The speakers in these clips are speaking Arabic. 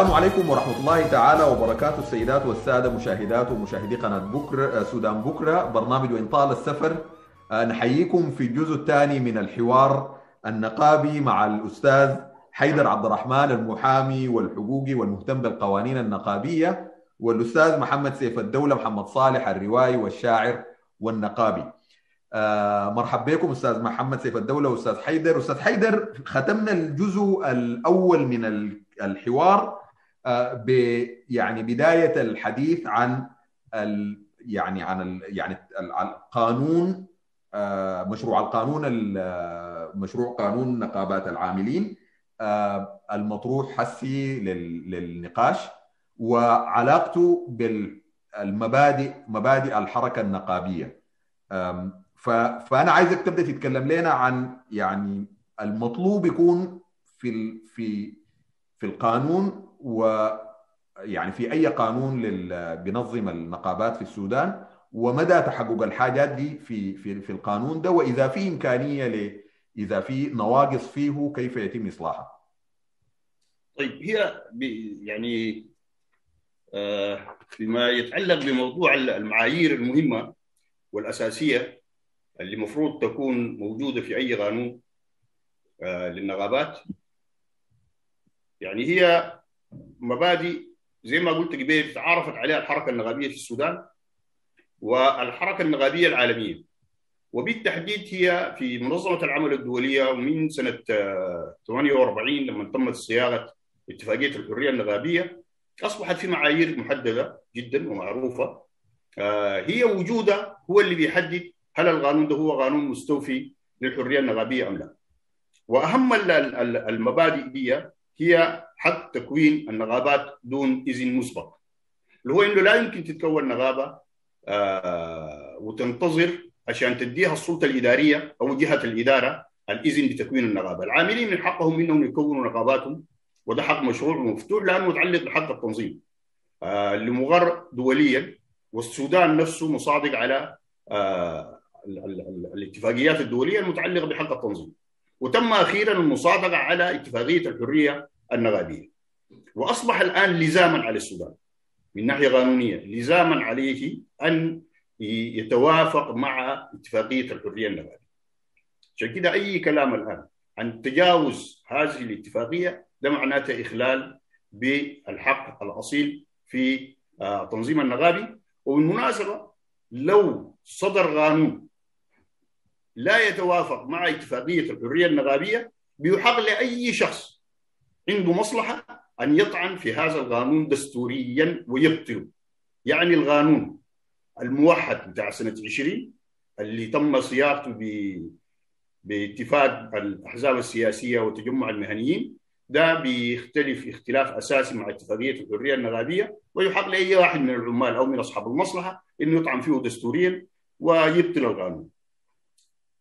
السلام عليكم ورحمة الله تعالى وبركاته السيدات والسادة مشاهدات ومشاهدي قناة بكرة سودان بكرة. برنامج وإن طال السفر نحييكم في الجزء الثاني من الحوار النقابي مع الأستاذ حيدر عبد الرحمن المحامي والحقوقي والمهتم بالقوانين النقابية والأستاذ محمد سيف الدولة محمد صالح الروائي والشاعر والنقابي. آه مرحبا بكم أستاذ محمد سيف الدولة وأستاذ حيدر. أستاذ حيدر ختمنا الجزء الأول من الحوار آه ب يعني بداية الحديث عن ال يعني عن ال يعني القانون آه مشروع القانون مشروع قانون نقابات العاملين آه المطروح حسي للنقاش وعلاقته بالمبادئ مبادئ الحركة النقابية. فأنا عايزك تبدأ تتكلم لنا عن يعني المطلوب يكون في في في القانون و يعني في أي قانون بينظم النقابات في السودان ومدى تحقق الحاجات دي في في في القانون ده وإذا في إمكانية ل إذا في نواقص فيه كيف يتم إصلاحها؟ طيب هي يعني فيما يتعلق بموضوع المعايير المهمة والأساسية اللي المفروض تكون موجودة في أي قانون للنقابات يعني هي مبادئ زي ما قلت قبل تعارفت عليها الحركة النقابية في السودان والحركة النقابية العالمية وبالتحديد هي في منظمة العمل الدولية ومن سنة 48 لما تمت صياغة اتفاقية الحرية النقابية أصبحت في معايير محددة جدا ومعروفة هي وجودها هو اللي بيحدد هل القانون ده هو قانون مستوفي للحرية النقابية أم لا. وأهم المبادئ دي هي حق تكوين النقابات دون إذن مسبق. اللي هو إنه لا يمكن تتكون نقابه آه وتنتظر عشان تديها السلطة الإدارية أو جهة الإدارة الإذن بتكوين النقابه، العاملين من حقهم إنهم يكونوا نقاباتهم وده حق مشروع ومفتوح لأنه متعلق بحق التنظيم. آه اللي مغر دوليا والسودان نفسه مصادق على آه ال ال ال الاتفاقيات الدولية المتعلقة بحق التنظيم. وتم أخيرا المصادقة على اتفاقية الحرية النقابيه. وأصبح الآن لزاما على السودان من ناحية قانونية لزاما عليه أن يتوافق مع اتفاقية الحرية النقابيه. عشان كده أي كلام الآن عن تجاوز هذه الاتفاقية ده معناته إخلال بالحق الأصيل في تنظيم النقابي وبالمناسبه لو صدر قانون لا يتوافق مع اتفاقية الحرية النقابيه بيحق لأي شخص عنده مصلحة أن يطعن في هذا القانون دستوريا ويبطله يعني القانون الموحد بتاع سنة 20 اللي تم صياغته ب باتفاق الأحزاب السياسية وتجمع المهنيين ده بيختلف اختلاف أساسي مع اتفاقية الحرية النقابية ويحق لأي واحد من العمال أو من أصحاب المصلحة إنه يطعن فيه دستوريا ويبطل القانون.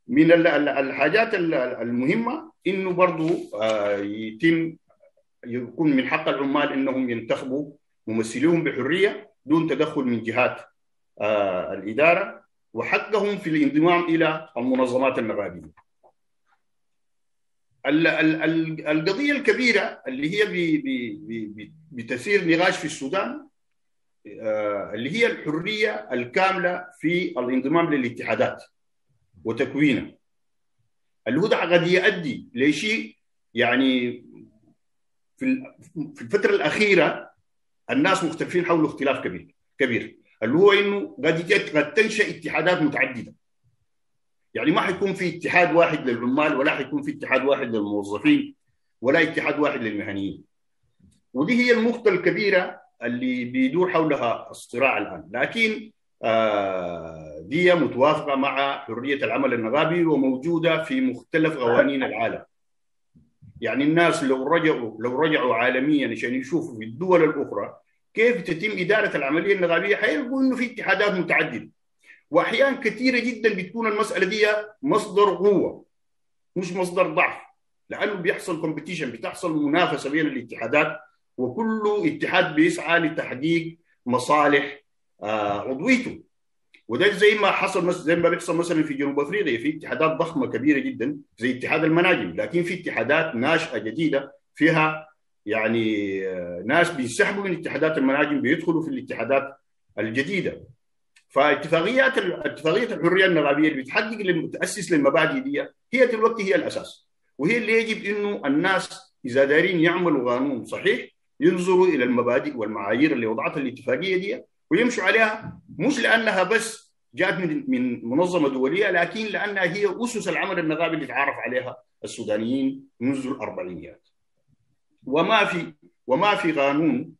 من الحاجات المهمة إنه برضه يتم يكون من حق العمال إنهم ينتخبوا ممثليهم بحرية دون تدخل من جهات الإدارة وحقهم في الانضمام إلى المنظمات النقابيه. القضية الكبيرة اللي هي بتثير نقاش في السودان اللي هي الحرية الكاملة في الانضمام للاتحادات وتكوينها ده قد يؤدي لشيء يعني في في الفترة الأخيرة الناس مختلفين حول اختلاف كبير كبير. اللي هو إنه قد قد تنشأ اتحادات متعددة. يعني ما حيكون في اتحاد واحد للعمال ولا حيكون في اتحاد واحد للموظفين ولا اتحاد واحد للمهنيين. ودي هي النقطة الكبيرة اللي بيدور حولها الصراع الآن. لكن آه دي متوافقة مع حرية العمل النقابي وموجودة في مختلف قوانين العالم. يعني الناس لو رجعوا لو رجعوا عالميا عشان يشوفوا في الدول الأخرى كيف تتم إدارة العملية النقابية حيلقوا إنه في اتحادات متعددة. واحيان كثيرة جدا بتكون المسألة دي مصدر قوة مش مصدر ضعف. لأنه بيحصل كومبيتيشن بتحصل منافسة بين الاتحادات وكل اتحاد بيسعى لتحقيق مصالح آه عضويته. وده زي ما حصل مثلا زي ما بيحصل مثلا في جنوب أفريقيا في اتحادات ضخمة كبيرة جدا زي اتحاد المناجم لكن في اتحادات ناشئة جديدة فيها يعني ناس بينسحبوا من اتحادات المناجم بيدخلوا في الاتحادات الجديدة. فاتفاقيات اتفاقية الحرية النغابيه اللي بتحقق المتاسس للمبادئ دي هي دلوقتي هي الأساس. وهي اللي يجب إنه الناس إذا دارين يعملوا قانون صحيح ينظروا إلى المبادئ والمعايير اللي وضعتها الاتفاقية دي ويمشوا عليها مش لأنها بس جاءت من من منظمة دولية لكن لانها هي أسس العمل النغابي اللي تعرف عليها السودانيين منذ الأربعينيات. وما في وما في قانون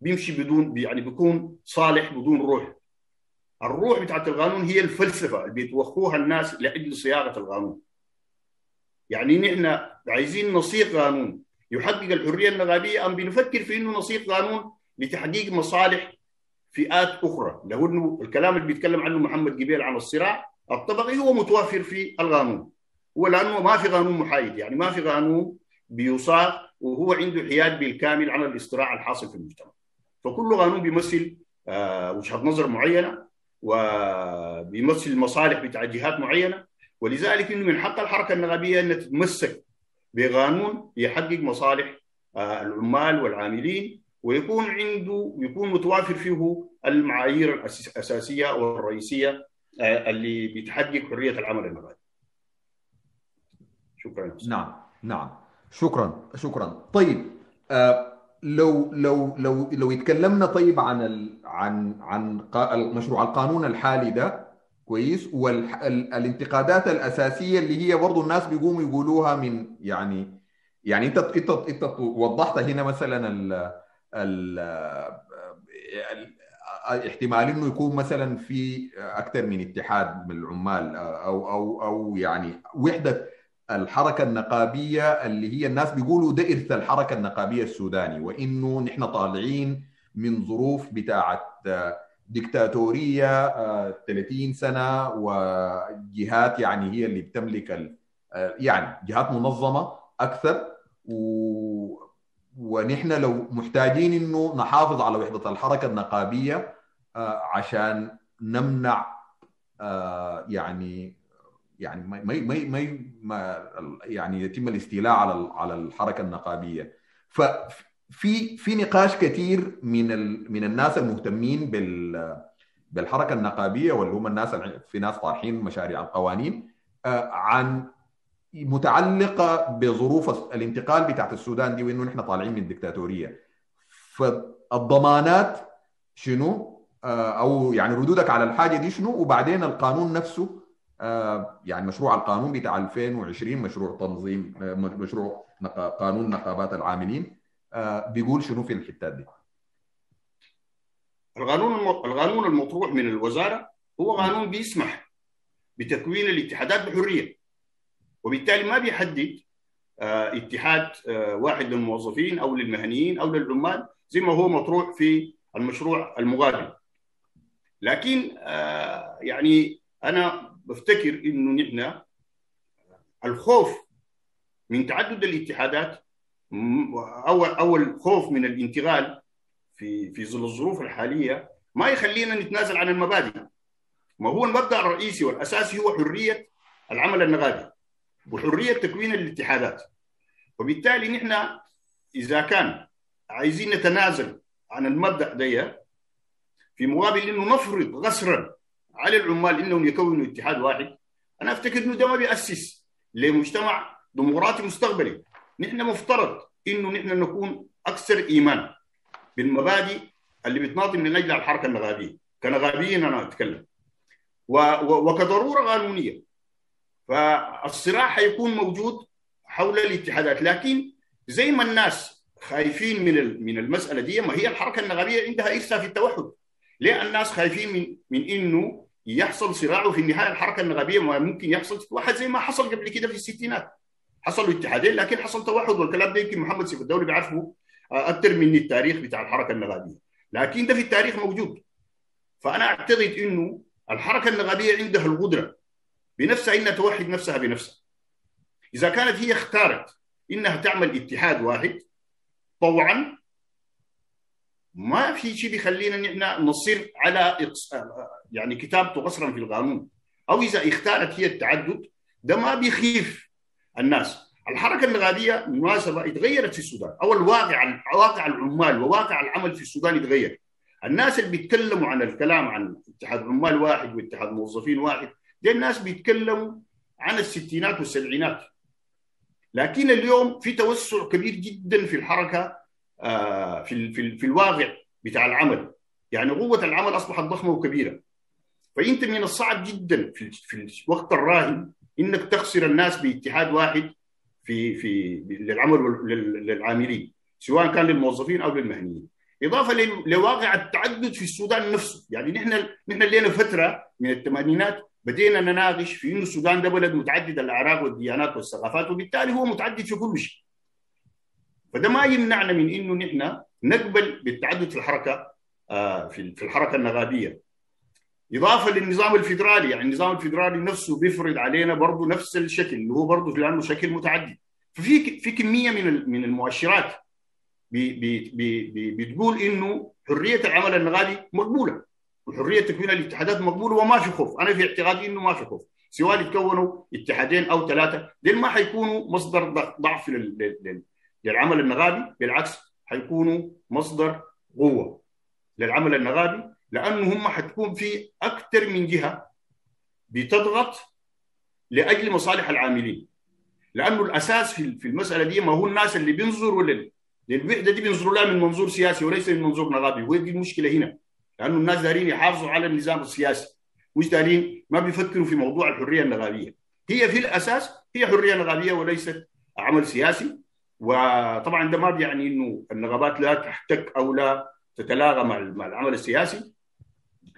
بيمشي بدون يعني بيكون صالح بدون روح. الروح بتاعت القانون هي الفلسفة اللي بيتوخوها الناس لأجل صياغة القانون. يعني نحن عايزين نصيغ قانون يحقق الحرية النغابيه أم بنفكر في إنه نصيغ قانون لتحقيق مصالح فئات أخرى. لأنه الكلام اللي بيتكلم عنه محمد قبيل عن الصراع الطبقي هو متوفر في القانون. هو لأنه ما في قانون محايد يعني ما في قانون بيصاغ وهو عنده حياد بالكامل عن الاصطراع الحاصل في المجتمع. فكل قانون بيمثل آه وجهة نظر معينة وبيمثل المصالح بتاع جهات معينة. ولذلك إنه من حق الحركة النغابيه ان تتمسك بقانون يحقق مصالح آه العمال والعاملين ويكون عنده يكون متوافر فيه المعايير الأساسية والرئيسيه اللي بتحقق حرية العمل النغابي. شكرا. نعم نعم شكرا شكرا طيب آه لو لو لو لو يتكلمنا طيب عن ال عن عن مشروع القانون الحالي ده كويس والانتقادات الأساسية اللي هي برضه الناس بيقوموا يقولوها من يعني يعني انت انت انت وضحت هنا مثلا احتمال إنه يكون مثلا في أكثر من اتحاد من العمال أو أو أو يعني وحدة الحركة النقابية اللي هي الناس بيقولوا ده إرث الحركة النقابية السوداني وإنه نحن طالعين من ظروف بتاعه ديكتاتوريه 30 سنة وجهات يعني هي اللي بتملك يعني جهات منظمة أكثر و ونحن لو محتاجين إنه نحافظ على وحدة الحركة النقابية عشان نمنع يعني يعني ما ما ما يعني يتم الاستيلاء على على الحركة النقابية. ففي في نقاش كثير من من الناس المهتمين بال بالحركة النقابية واللي هم الناس في ناس طارحين مشاريع القوانين عن متعلقة بظروف الانتقال بتاعت السودان دي وإنه نحن طالعين من الدكتاتوريه فالضمانات شنو؟ أو يعني ردودك على الحاجة دي شنو؟ وبعدين القانون نفسه يعني مشروع القانون بتاع 2020 مشروع تنظيم مشروع قانون نقابات العاملين بيقول شنو في الحتات دي. القانون القانون المطروح من الوزارة هو قانون بيسمح بتكوين الاتحادات بحرية. وبالتالي ما بيحدد آه اتحاد آه واحد للموظفين أو للمهنيين أو للعمال زي ما هو مطروح في المشروع المقابل لكن آه يعني أنا بفتكر إنه نحن الخوف من تعدد الاتحادات اول اول خوف من الانتقال في في ظل الظروف الحالية ما يخلينا نتنازل عن المبادئ. ما هو المبدأ الرئيسي والأساسي هو حرية العمل النغابي وحريه تكوين الاتحادات. وبالتالي نحن إذا كان عايزين نتنازل عن المبدأ ده في مقابل إنه نفرض غسرا على العمال إنهم يكونوا اتحاد واحد أنا افتكر إنه ده ما بيأسس لمجتمع ديمقراطي مستقبلي. نحن مفترض إنه نحن نكون أكثر إيمان بالمبادئ اللي بتناضل من أجل الحركة النغابيه كنغابيين أنا أتكلم. وكضرورة قانونية. فالصراع حيكون موجود حول الاتحادات لكن زي ما الناس خايفين من من المسألة دي ما هي الحركة النغابيه عندها ارثها في التوحد. ليه الناس خايفين من من إنه يحصل صراع وفي النهاية؟ الحركة النغابيه ما ممكن يحصل. واحد زي ما حصل قبل كده في الستينات. حصلوا اتحادين لكن حصل توحد والكلام ده يمكن محمد سيف الدولي بيعرفه أكثر من التاريخ بتاع الحركة النغابيه لكن ده في التاريخ موجود. فأنا أعتقد إنه الحركة النغابيه عندها القدرة بنفسها إنها توحد نفسها بنفسها. إذا كانت هي اختارت إنها تعمل اتحاد واحد طوعا ما في شيء بيخلينا نحن نصر على يعني كتابته قصرا في القانون. أو إذا اختارت هي التعدد ده ما بيخيف الناس. الحركة النغابيه بالمناسبه اتغيرت في السودان. أو الواقع واقع العمال وواقع العمل في السودان اتغير. الناس اللي بيتكلموا عن الكلام عن اتحاد عمال واحد واتحاد موظفين واحد دي الناس بيتكلموا عن الستينات والسبعينات. لكن اليوم في توسع كبير جدا في الحركة في في في الواقع بتاع العمل. يعني قوة العمل أصبحت ضخمة وكبيرة. فأنت من الصعب جدا في في الوقت الراهن إنك تخسر الناس باتحاد واحد في في للعمل للعاملين سواء كان للموظفين أو للمهنيين. إضافة لواقع التعدد في السودان نفسه. يعني نحن نحن لنا فترة من الثمانينات بدينا نناقش في انه السودان ده بلد متعدد الأعراق والديانات والثقافات وبالتالي هو متعدد في كل شيء. فده ما يمنعنا من إنه نحن نقبل بالتعدد في الحركة في الحركة النغابيه إضافة للنظام الفيدرالي يعني النظام الفيدرالي نفسه بيفرض علينا برضه نفس الشكل اللي هو برضه لأنه شكل متعدد. ففي في كمية من من المؤشرات بتقول إنه حرية العمل النغالي مقبولة. وحرية تكوين الاتحادات مقبوله وما في خوف. أنا في اعتقادي إنه ما في خوف. سواء يتكونوا اتحادين أو ثلاثة دول ما حيكونوا مصدر ضعف للعمل النغابي بالعكس حيكونوا مصدر قوة للعمل النغابي لأنه هم حتكون في أكثر من جهة بتضغط لأجل مصالح العاملين. لأنه الأساس في في المسألة دي ما هو الناس اللي بينظروا للوحدة دي بينظروا لها من منظور سياسي وليس من منظور نغابي دي المشكلة هنا. لأنه الناس دارين يحافظوا على النظام السياسي. مش دارين ما بيفكروا في موضوع الحرية النغابيه هي في الأساس هي حرية نغابيه وليست عمل سياسي. وطبعا ده ما بيعني إنه النغابات لا تحتك أو لا تتلاغى مع العمل السياسي.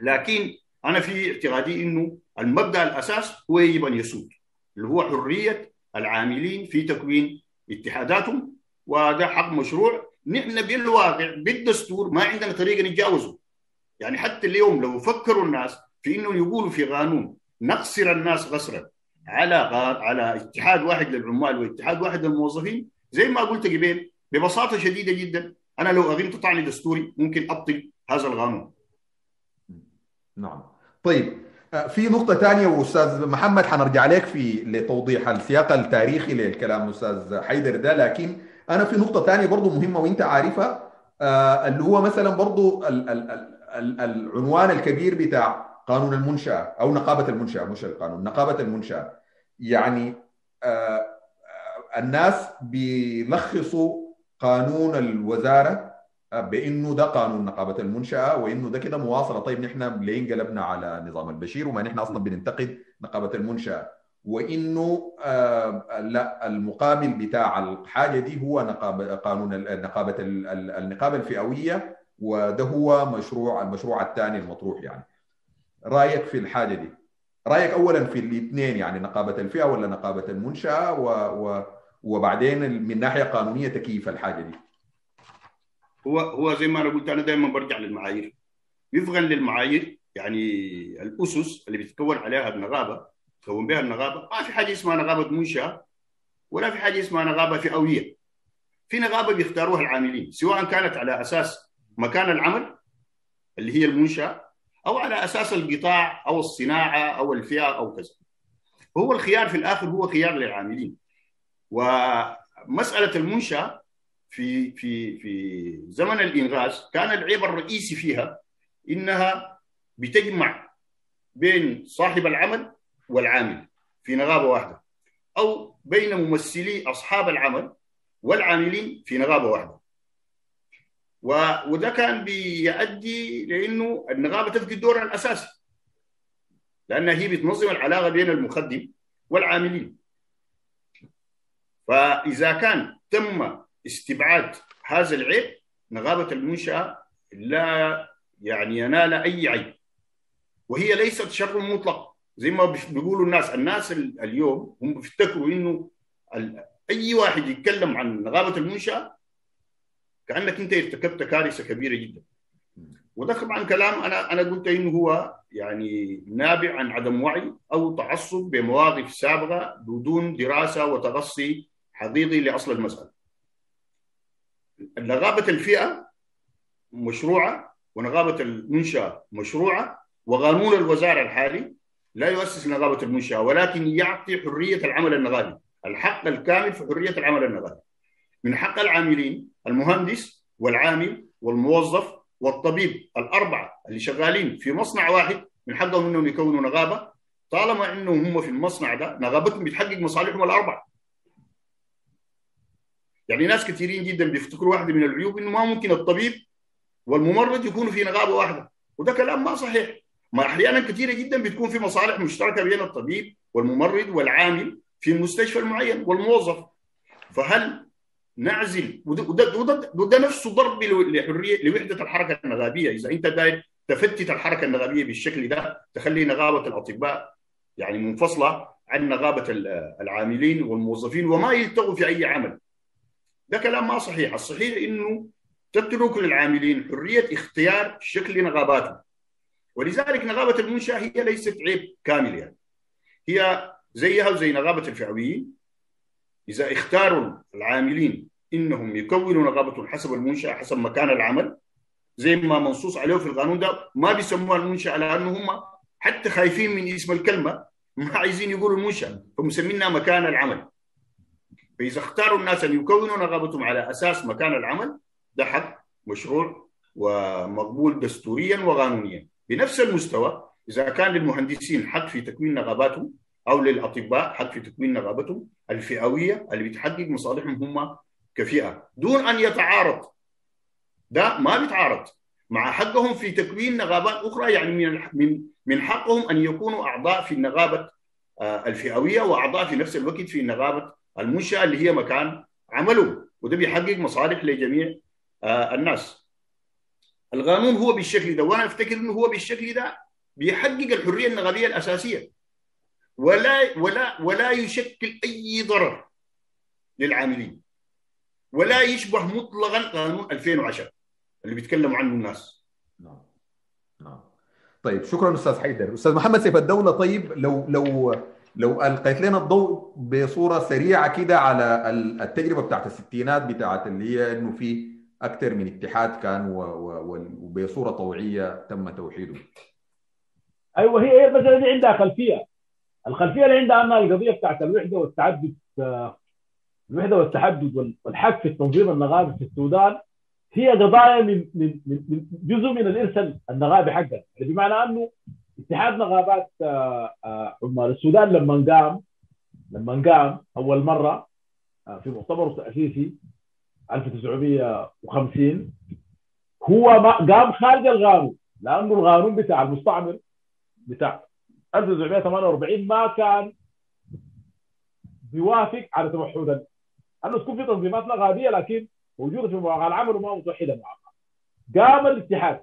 لكن أنا في اعتقادي إنه المبدأ الأساس هو يجب أن يسود اللي هو حرية العاملين في تكوين اتحاداتهم. وده حق مشروع. نحن بالواقع بالدستور ما عندنا طريقة نتجاوزه. يعني حتى اليوم لو فكروا الناس في إنه يقولوا في قانون نقصر الناس قصرا على على اتحاد واحد للعمال واتحاد واحد للموظفين زي ما قلت قبل ببساطة شديدة جدا أنا لو اغنت طعني دستوري ممكن أبطل هذا القانون. نعم. طيب في نقطة ثانية وأستاذ محمد حنرجع لك في لتوضيح السياق التاريخي للكلام أستاذ حيدر ده لكن أنا في نقطة ثانية برضو مهمة وأنت عارفها اللي هو مثلا برضو العنوان الكبير بتاع قانون المنشأة أو نقابة المنشأة مش القانون نقابة المنشأة. يعني الناس بيلخصوا قانون الوزارة بإنه ده قانون نقابة المنشأة وإنه ده كده مواصلة. طيب نحن ليه انقلبنا على نظام البشير وما نحن أصلا بننتقد نقابة المنشأة؟ وإنه آه لا المقابل بتاع الحاجة دي هو نقابه قانون نقابة النقابة الفئوية وده هو مشروع المشروع الثاني المطروح يعني. رأيك في الحاجة دي؟ رأيك اولا في الاثنين يعني نقابة الفئة ولا نقابة المنشأة؟ و و وبعدين من ناحية قانونية تكييف الحاجة دي. هو هو زي ما أنا قلت أنا دائما برجع للمعايير. وفقا للمعايير يعني الأسس اللي بتتكون عليها النغابه تكون بها النغابه ما في حاجة اسمها نغابه منشأة ولا في حاجة اسمها نغابه فئوية. في نغابه بيختاروها العاملين سواء كانت على أساس مكان العمل اللي هي المنشأة أو على أساس القطاع أو الصناعة أو الفئة أو كذا. هو الخيار في الآخر هو خيار للعاملين. ومسألة المنشأة في في في زمن الإنغاز كان العيب الرئيسي فيها إنها بتجمع بين صاحب العمل والعامل في نغابة واحدة أو بين ممثلي أصحاب العمل والعاملين في نغابة واحدة وده كان بيؤدي لإنه النغابه تفقد دورها الأساسي. لانها هي بتنظم العلاقة بين المخدم والعاملين. فإذا كان تم استبعاد هذا العيب نغابة المنشأة لا يعني ينال أي عيب. وهي ليست شر مطلق. زي ما بيقولوا الناس الناس اليوم هم بيفتكروا إنه أي واحد يتكلم عن نغابه المنشأة كأنك أنت ارتكبت كارثة كبيرة جدا. وده طبعا كلام أنا أنا قلت إنه هو يعني نابع عن عدم وعي أو تعصب بمواقف سابقة بدون دراسة وتغصي حقيقي لأصل المسألة. نغابة الفئة مشروعة ونغابة المنشأة مشروعة وقانون الوزارة الحالي لا يؤسس نغابة المنشأة ولكن يعطي حرية العمل النغابي الحق الكامل في حرية العمل النظري من حق العاملين المهندس والعامل والموظف والطبيب الأربعة اللي شغالين في مصنع واحد من حقهم إنهم يكونوا نغابة. طالما إنهم هم في المصنع ده نغابتهم بتحقق مصالحهم الأربعة. يعني ناس كثيرين جدا بيفتكروا واحدة من العيوب إنه ما ممكن الطبيب والممرض يكونوا في نغابة واحدة. وده كلام ما صحيح. ما أحيانا كثيره جدا بتكون في مصالح مشتركة بين الطبيب والممرض والعامل في المستشفى المعين والموظف. فهل نعزل. وده, وده, نفسه ضرب لحريه لوحدة الحركة النغابية. إذا أنت داير تفتت الحركة النغابية بالشكل ده تخلي نغابة الأطباء يعني منفصلة عن نغابة العاملين والموظفين وما يلتغوا في أي عمل. ده كلام ما صحيح. الصحيح إنه تترك للعاملين حرية اختيار شكل نغاباتهم. ولذلك نغابة المنشأة هي ليست عيب كامل يعني. هي زيها وزي نغابة الفئويين إذا اختاروا العاملين إنهم يكونوا نغابه حسب المنشأة حسب مكان العمل زي ما منصوص عليه في القانون ده ما بيسموها المنشأة لأنه هم حتى خايفين من اسم الكلمة ما عايزين يقولوا المنشأة فمسمينها مكان العمل. فإذا اختاروا الناس أن يكونوا نغابتهم على أساس مكان العمل ده حق مشروع ومقبول دستوريا وقانونيا. بنفس المستوى إذا كان للمهندسين حق في تكوين نغاباتهم أو للأطباء حق في تكوين نغابتهم الفئوية اللي بتحقق مصالحهم هم كفئة دون أن يتعارض. ده ما بيتعارض. مع حقهم في تكوين نغابات أخرى يعني من من من حقهم أن يكونوا أعضاء في النغابة الفئوية وأعضاء في نفس الوقت في نغابة المنشأة اللي هي مكان عملهم. وده بيحقق مصالح لجميع الناس. القانون هو بالشكل ده وأنا أفتكر إنه هو بالشكل ده بيحقق الحرية النغابية الأساسية. ولا ولا ولا يشكل أي ضرر للعاملين. ولا يشبه مطلقا قانون 2010 اللي بيتكلموا عنه الناس. نعم. نعم. طيب شكرا أستاذ حيدر. أستاذ محمد سيف الدولة طيب لو لو لو ألقيت لنا الضوء بصورة سريعة كده على التجربة بتاعت الستينات بتاعت اللي هي إنه في أكثر من اتحاد كان وبصورة طوعية تم توحيده. أيوه هي هي المسألة دي عندها خلفية. الخلفية اللي عندها انها القضية بتاعت الوحدة والتعدد الوحدة والتحدد والحق في التنظيم النغابي في السودان هي قضايا من من من جزء من الارث النغابي حقنا يعني بمعنى أنه اتحاد نغابات عمال السودان لما قام لما قام أول مرة في مؤتمره التاسيسي 1950 هو ما قام خارج القانون لأنه القانون بتاع المستعمر بتاع 1948 ما كان بيوافق على توحد أنه تكون في تنظيمات نغابيه لكن موجوده في مواقع العمل وما متوحده مع بعض. قام الاتحاد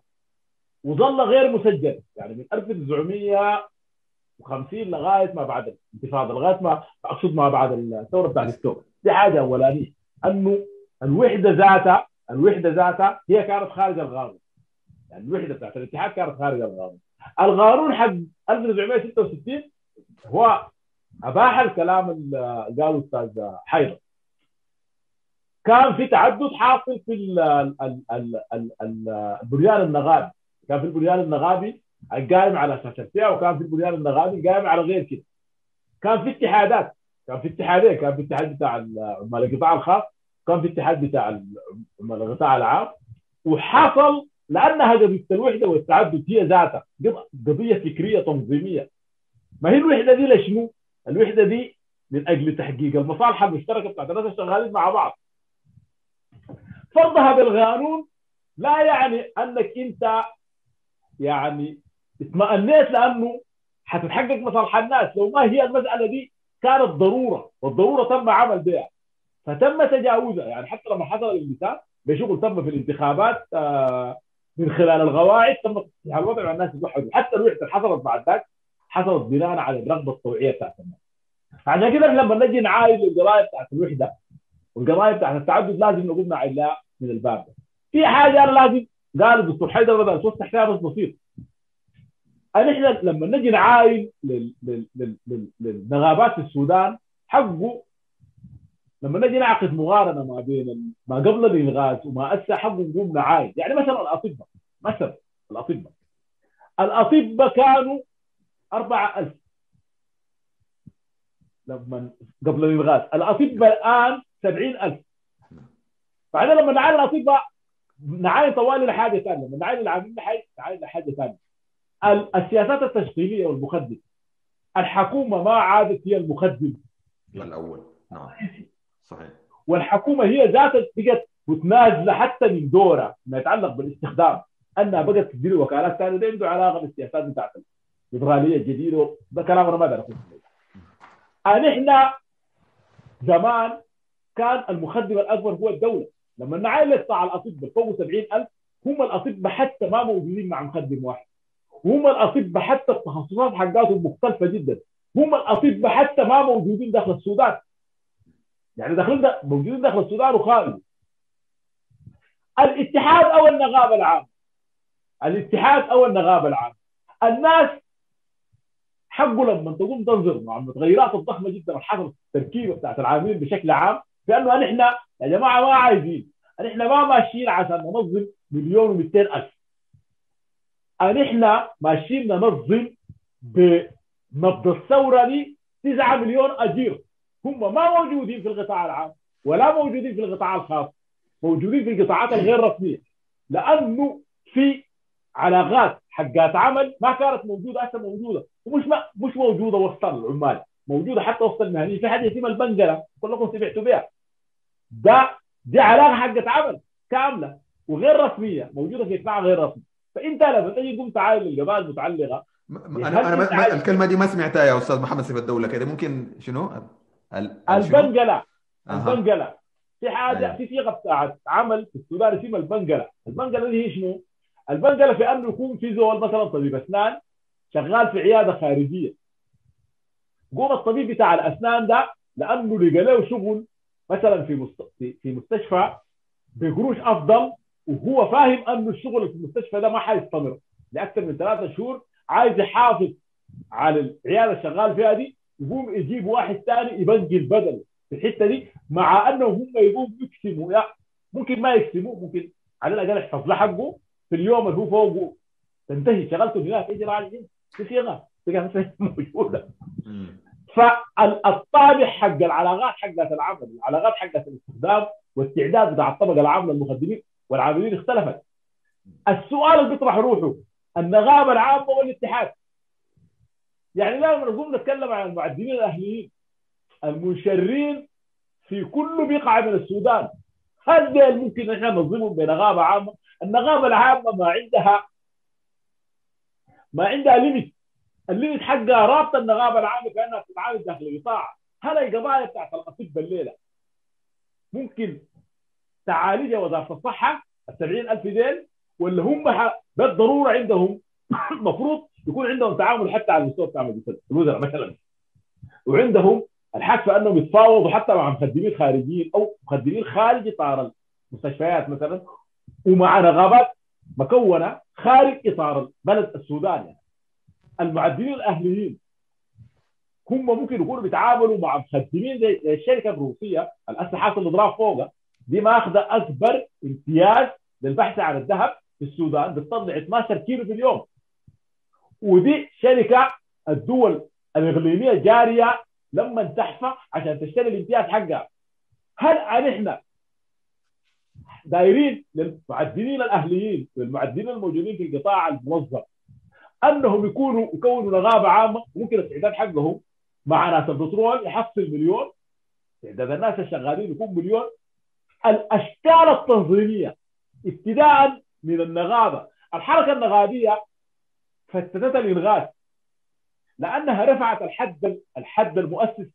وظل غير مسجل. يعني من 1950 لغاية ما بعد الانتفاضة لغاية ما أقصد ما بعد الثورة بتاعت أكتوبر. دي حاجة أولانية. أنه الوحدة ذاتها الوحدة ذاتها هي كانت خارج القانون يعني الوحدة بتاعت الاتحاد كانت خارج القانون القانون حق 1966 هو أباح الكلام اللي قاله الاستاذ حيدر. كان في تعدد حاصل في البنيان النغابي كان في البنيان النغابي قائم على أساس الفئه وكان في البنيان النغابي قائم على غير كده. كان في اتحادات. كان في اتحادين. كان في اتحاد بتاع عمال القطاع الخاص كان في اتحاد بتاع عمال القطاع العام. وحصل لانها قضيه الوحده والتعدد هي ذاتها. قضية فكرية تنظيمية. ما هي الوحدة دي لشنو؟ الوحدة دي من أجل تحقيق المصالح المشتركة بتاعت الناس الشغالين مع بعض. فرضها بالقانون لا يعني أنك أنت يعني اطمأنيت لأنه حتتحقق مصالح الناس. لو ما هي المسألة دي كانت ضرورة والضرورة تم عمل بها. فتم تجاوزها. يعني حتى لما حصل الانقسام بشغل تم في الانتخابات آه من خلال القواعد تم تصحيح الوضع والناس يتوحدوا حتى الوحدة حصلت بعد ذاك حصلت بناء على الرغبة الطوعيه بتاعت الناس. عشان كده لما نجي نعاين القضايا بتاعت الوحدة والقضايا بتاعت التعدد لازم نقول نعاين لها من الباب ده. في حاجة أنا لازم قال الدكتور حيدر بدأ توسع فيها بس بسيط. ان إحنا لما نجي نعاين للنغابات في السودان حقه لما نجي نعقد مقارنه ما بين ما قبل الانغاز وما هسه حقه نقوم نعاين يعني مثلا الأطباء مثلا الأطباء. الأطباء كانوا 4000 لما قبل الإلغاز. الأطباء الآن 70000 فاحنا لما نعاين الأطباء نعاين طوالي لحاجه ثانية. لما نعاين العاملين نعاين لحاجة ثانية. السياسات التشغيليه والمخدم. الحكومة ما عادت هي المخدم. الأول. نعم. والحكومة هي ذاتها بقت متنازله حتى من دورها ما يتعلق بالاستخدام أنها بقت تدير وكالات ثانية. ده عنده علاقة بالسياسات بتاعت الليبراليه الجديده ده كلام أنا ما أقدر أقول نحن زمان كان المخدم الأكبر هو الدولة. لما نعاين قطاع الأطباء فوق 70000 هم الأطباء حتى ما موجودين مع مخدم واحد. هم الأطباء حتى التخصصات حقاتهم مختلفة جدا. هم الأطباء حتى ما موجودين داخل السودان. يعني داخلين دا موجودين داخل السودان وخارج. الاتحاد أو النغابه العامة. الاتحاد أو النغابه العامة. الناس حقه لما تقوم تنظر مع المتغيرات الضخمة جدا اللي التركيبه بتاعت العاملين بشكل عام بأنه نحن يا جماعة ما عايزين نحن ما ماشيين عشان ننظم مليون و200 ألف؟ نحن ماشيين ننظم بنبض الثوره دي 9 مليون أجير؟ هم ما موجودين في القطاع العام ولا موجودين في القطاع الخاص موجودين في القطاعات الغير رسمية. لأنه في علاقات حقات عمل ما كانت موجودة هسه موجودة ومش ما مش موجودة وسط العمال موجودة حتى وسط المهنيين. في حاجة اسمها البنجلة؟ كلكم سمعتوا بها. ده دي علاقة حقت عمل كاملة وغير رسمية موجودة في قطاع غير رسمي. فإنت لما تجي تقوم تعاين للقضايا المتعلقة أنا أنا الكلمة دي ما سمعتها يا أستاذ محمد سيف الدولة كده. ممكن شنو؟ البنجلة. البنجلة. في حاجة أيوه. في صيغة بتاعت عمل في السودان اسمها البنجلة. البنجلة دي هي شنو؟ البنجلة في انه يكون في زول مثلا طبيب أسنان شغال في عيادة خارجية. قوم الطبيب بتاع الأسنان ده لأنه لقى له شغل مثلا في في مستشفى بقروش أفضل وهو فاهم أنه الشغل في المستشفى ده ما حيستمر لأكثر من ثلاثة شهور عايز يحافظ على العيادة الشغال فيها دي يقوم يجيب واحد ثاني يبنجي البدل في الحتة دي مع انه هم يقوم يقسموا يعني ممكن ما يقسموا ممكن على الأقل يحفظ له حقه في اليوم اللي هو فوقه. تنتهي. شغلته هناك يجي راجع في صيغه موجوده فالطابع حق العلاقات حقت العمل العلاقات حقت الاستخدام واستعداد بتاع الطبقه العامه للمخدمين والعاملين اختلفت. السؤال اللي بيطرح روحه النغابه العامه والاتحاد يعني لا نقوم نتكلم عن المعدنين الأهليين المنتشرين في كل بقعة من السودان. هل ممكن إحنا ننظمهم بنغابه عامة؟ النغابة العامة ما عندها ما عندها limit ال limit حقها رابطة النغابة العامة كأنها بتتعامل داخل القطاع. هل القضايا بتاعت الاطباء الليلة ممكن تعالجها وزارة الصحة ال 70000 ديل ولا هم بالضروره عندهم؟ المفروض يكون عندهم تعامل حتى على المستوى بتاع الوزراء مثلا. وعندهم الحق أنهم يتفاوضوا حتى مع مخدمين خارجيين أو مخدمين خارج إطار المستشفيات مثلا. ومع نغابات مكونة خارج إطار بلد السودان يعني. المعدلين الأهليين. هم ممكن يكونوا بيتعاملوا مع مخدمين زي الشركة الروسية الأسلحة الاضراب فوقها. دي ماخذة أكبر امتياز للبحث عن الذهب في السودان بتطلع 12 كيلو في اليوم. ودي شركة الدول الإقليمية جارية لما تحفى عشان تشتري الامتياز حقها. هل إحنا دايرين للمعدلين الأهليين والمعدلين الموجودين في القطاع الموظف أنهم يكونوا يكونوا نغابه عامة؟ ممكن الاستعداد حقهم؟ مع ناس البترول يحصل مليون استعداد الناس الشغالين يكون مليون. الأشكال التنظيمية ابتداء من النغابة. الحركة النغابية فتتت الالغاز لأنها رفعت الحد الحد المؤسس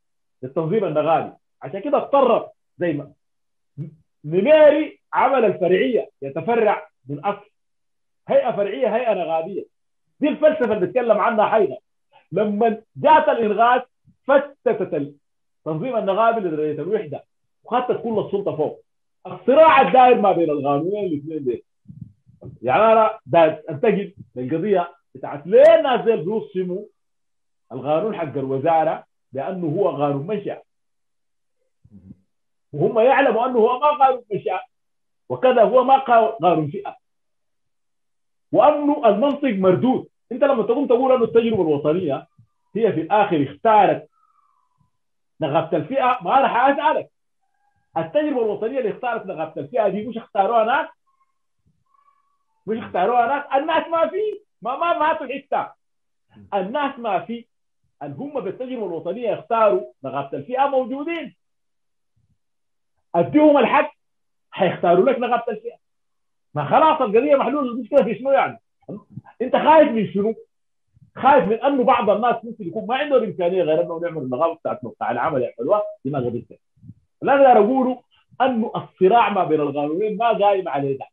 للتنظيم النغابي عشان كده اضطرت زي ما نميري عمل الفرعيه يتفرع من أصل هيئة فرعية هيئة نغابيه دي الفلسفة اللي بيتكلم عنها حيدر لما جاءت الالغاز فتتت التنظيم النغابي لدرجه الوحده وخدت كل السلطة فوق. الصراع الدائر ما بين القانونين الاثنين دي يعني أنا أنتقل للقضيه بتاعت ليه الناس دي بيوصموا القانون حق الوزارة لأنه هو قانون منشا وهم يعلموا أنه هو ما قانون منشا وكذا هو ما قانون فئة. وأنه المنطق مردود. أنت لما تقوم تقول أنه التجربة الوطنية هي في الآخر اختارت نغابه الفئة ما راح أسألك. التجربة الوطنية اللي اختارت نغابه الفئة دي مش اختاروها ناس؟ مش اختاروها ناس؟ الناس ما في ما ما ما حتة. الناس ما في. اللي هم بالتجربه الوطنية يختاروا نغابه الفئة موجودين. أديهم الحق حيختاروا لك نغابه الفئة. ما خلاص القضية محلول المشكلة في شنو يعني؟ أنت خايف من شنو؟ خايف من أنه بعض الناس ممكن يكون ما عندهم امكانيه غير أنه يعملوا النغابه بتاعت موقع العمل يعملوها دي ما قضيتك لا أقدر أقوله أنه الصراع ما بين القانونين ما قايم على ده.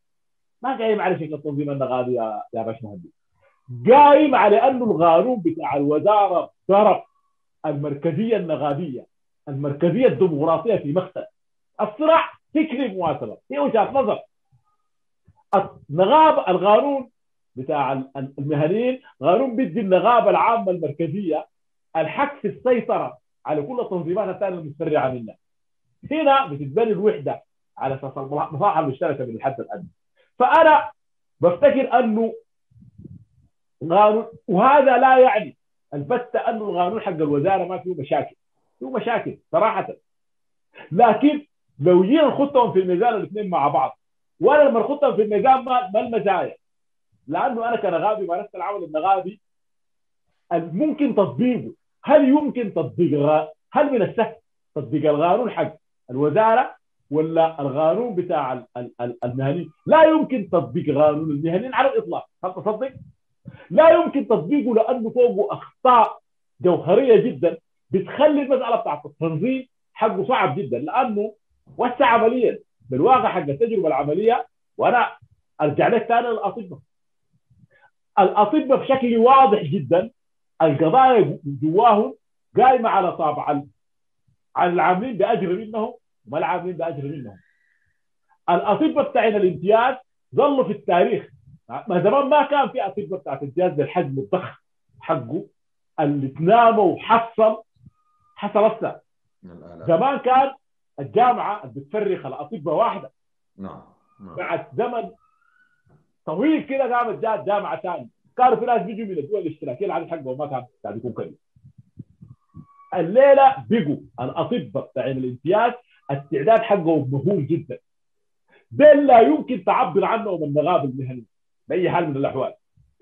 ما قايم على شكل التنظيم النغابي يا يا باش مهدي قايم على انه القانون بتاع الوزارة ضرب المركزية النغابيه المركزية الديمقراطية في مقتل الصراع فكري مواصلة. هي وجهة نظر. النغاب القانون بتاع المهنيين قانون بدي النغابه العامه المركزية الحق في السيطرة على كل التنظيمات الثانية المتفرعه منها. هنا بتتبني الوحدة على أساس المصالح المشتركة من الحد الأدنى. فأنا بفتكر أنه قانون وهذا لا يعني. البتة انه القانون حق الوزارة ما فيه مشاكل. فيه مشاكل صراحة. لكن لو جينا نخطهم في الميزان الاثنين مع بعض وأنا لما نخطهم في الميزان ما, ما المزايا. لأنه أنا كنغابي مارست العمل النغابي ممكن تطبيقه هل يمكن تطبيق هل من السهل تطبيق القانون حق الوزارة ولا القانون بتاع المهني؟ لا يمكن تطبيق قانون المهنيين على الإطلاق. هل تصدق؟ لا يمكن تطبيقه لأنه فوقه أخطاء جوهرية جدا بتخلي المساله بتاعت التنظيم حقه صعب جدا لأنه وسع عمليا بالواقع حق التجربة العملية. وأنا أرجع لك ثاني للأطباء. الأطباء بشكل واضح جدا القضايا جواهم قايمة على طابع على العاملين بأجر منهم وما العاملين بأجر منهم. الأطباء بتاعنا الامتياز ظلوا في التاريخ ما زمان ما كان في اطباء بتاعت امتياز بالحجم الضخم حقه. اللي تناموا وحصل حصل هسه زمان كان الجامعة بتفرخ الأطباء واحدة. نعم نعم. بعد زمن طويل كده قامت جات جامعة ثانية. كانوا في ناس بيجوا من الدول الاشتراكية العدد حقهم ما كان قاعد يكون كبير الليلة بقوا الأطباء بتاع الامتياز التعداد حقهم مهول جدا. دول لا يمكن تعبر عنهم النغاب المهني. بأي حال من الأحوال.